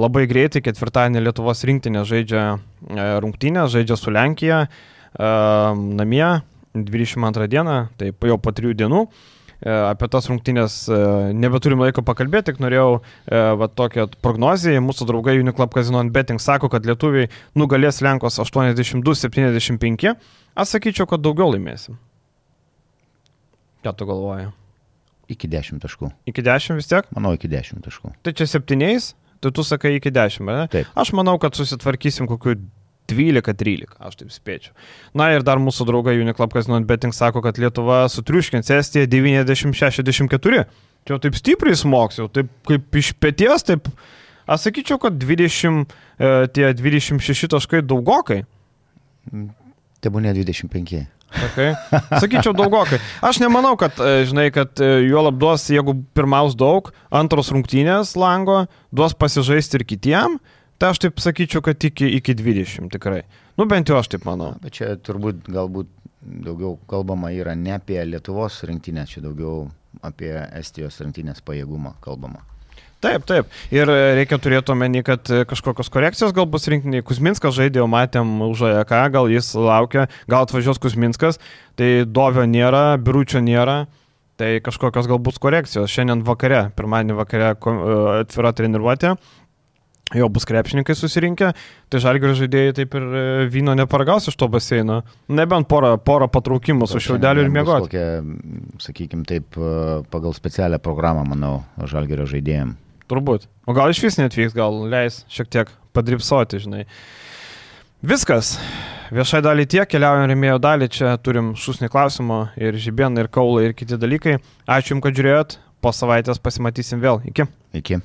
A: labai greitai ketvirtadienį Lietuvos rinktinė žaidžia rungtynę, žaidžia su Lenkija e, namie 22 dieną, tai po- jau po trijų dienų. E, apie tas rungtynės e, nebeturim laiko pakalbėti, tik norėjau e, va, tokią prognozę. Mūsų draugai Uniclub Casino and Betting sako, kad lietuviai nugalės Lenkos 82-75. Aš sakyčiau, kad daugiau laimėsim. Ką tu galvoji?
B: Iki 10 taškų.
A: Iki 10 vis tiek?
B: Manau, iki 10 taškų.
A: Tai čia septyniais, tai tu sakai iki 10, ne?
B: Taip.
A: Aš manau, kad susitvarkysim kokiu 12-13, aš taip spėčiau. Na ir dar mūsų draugai Uniklap Casino Betting sako, kad Lietuva sutriuškins Estiją 90-64. Čia jau taip stipriai smoks, jau taip kaip iš pėties, taip, aš sakyčiau, kad 20, e, tie 26 taškai daugokai.
B: Tebu ne 25.
A: Okay. Sakyčiau daugokai. Aš nemanau, kad, e, žinai, kad e, juo lab duos, jeigu pirmaus daug, antros rungtynės lango, duos pasižaisti ir kitiem, tai aš taip sakyčiau, kad iki, iki 20 tikrai. Nu bent jau aš taip manau.
B: Bet čia turbūt galbūt daugiau kalbama yra ne apie Lietuvos rinktinę, čia daugiau apie Estijos rinktinės pajėgumą kalbama.
A: Taip, taip. Ir reikia turėti omeny, kad kažkokios korekcijos gal bus rinkiniai. Kuzminskas žaidė, jau matėm už AEK, gal jis laukia, gal atvažiuos Kuzminskas, tai Dovio nėra, Biručio nėra. Tai kažkokios galbūt korekcijos. Šiandien vakare, pirmadienį vakare atvira treniruotė, jo bus krepšininkai susirinkę, tai žalgių žaidėjai taip ir e, vyno neparagaus iš to baseino. Nebent porą, porą patraukimų su šiaudeliu ir miegoti.
B: Tokia, sakykime taip, e, pagal specialią programą, manau, žalgių žaidėjams.
A: Turbūt. O gal iš vis netvyks, gal leis šiek tiek padripsoti, žinai. Viskas. Viešai dalį tiek, keliaujam remėjo dalį, čia turim šusnį klausimą ir žibieną, ir kaulą, ir kiti dalykai. Ačiū Jums, kad žiūrėjot, po savaitės pasimatysim vėl. Iki.
B: Iki.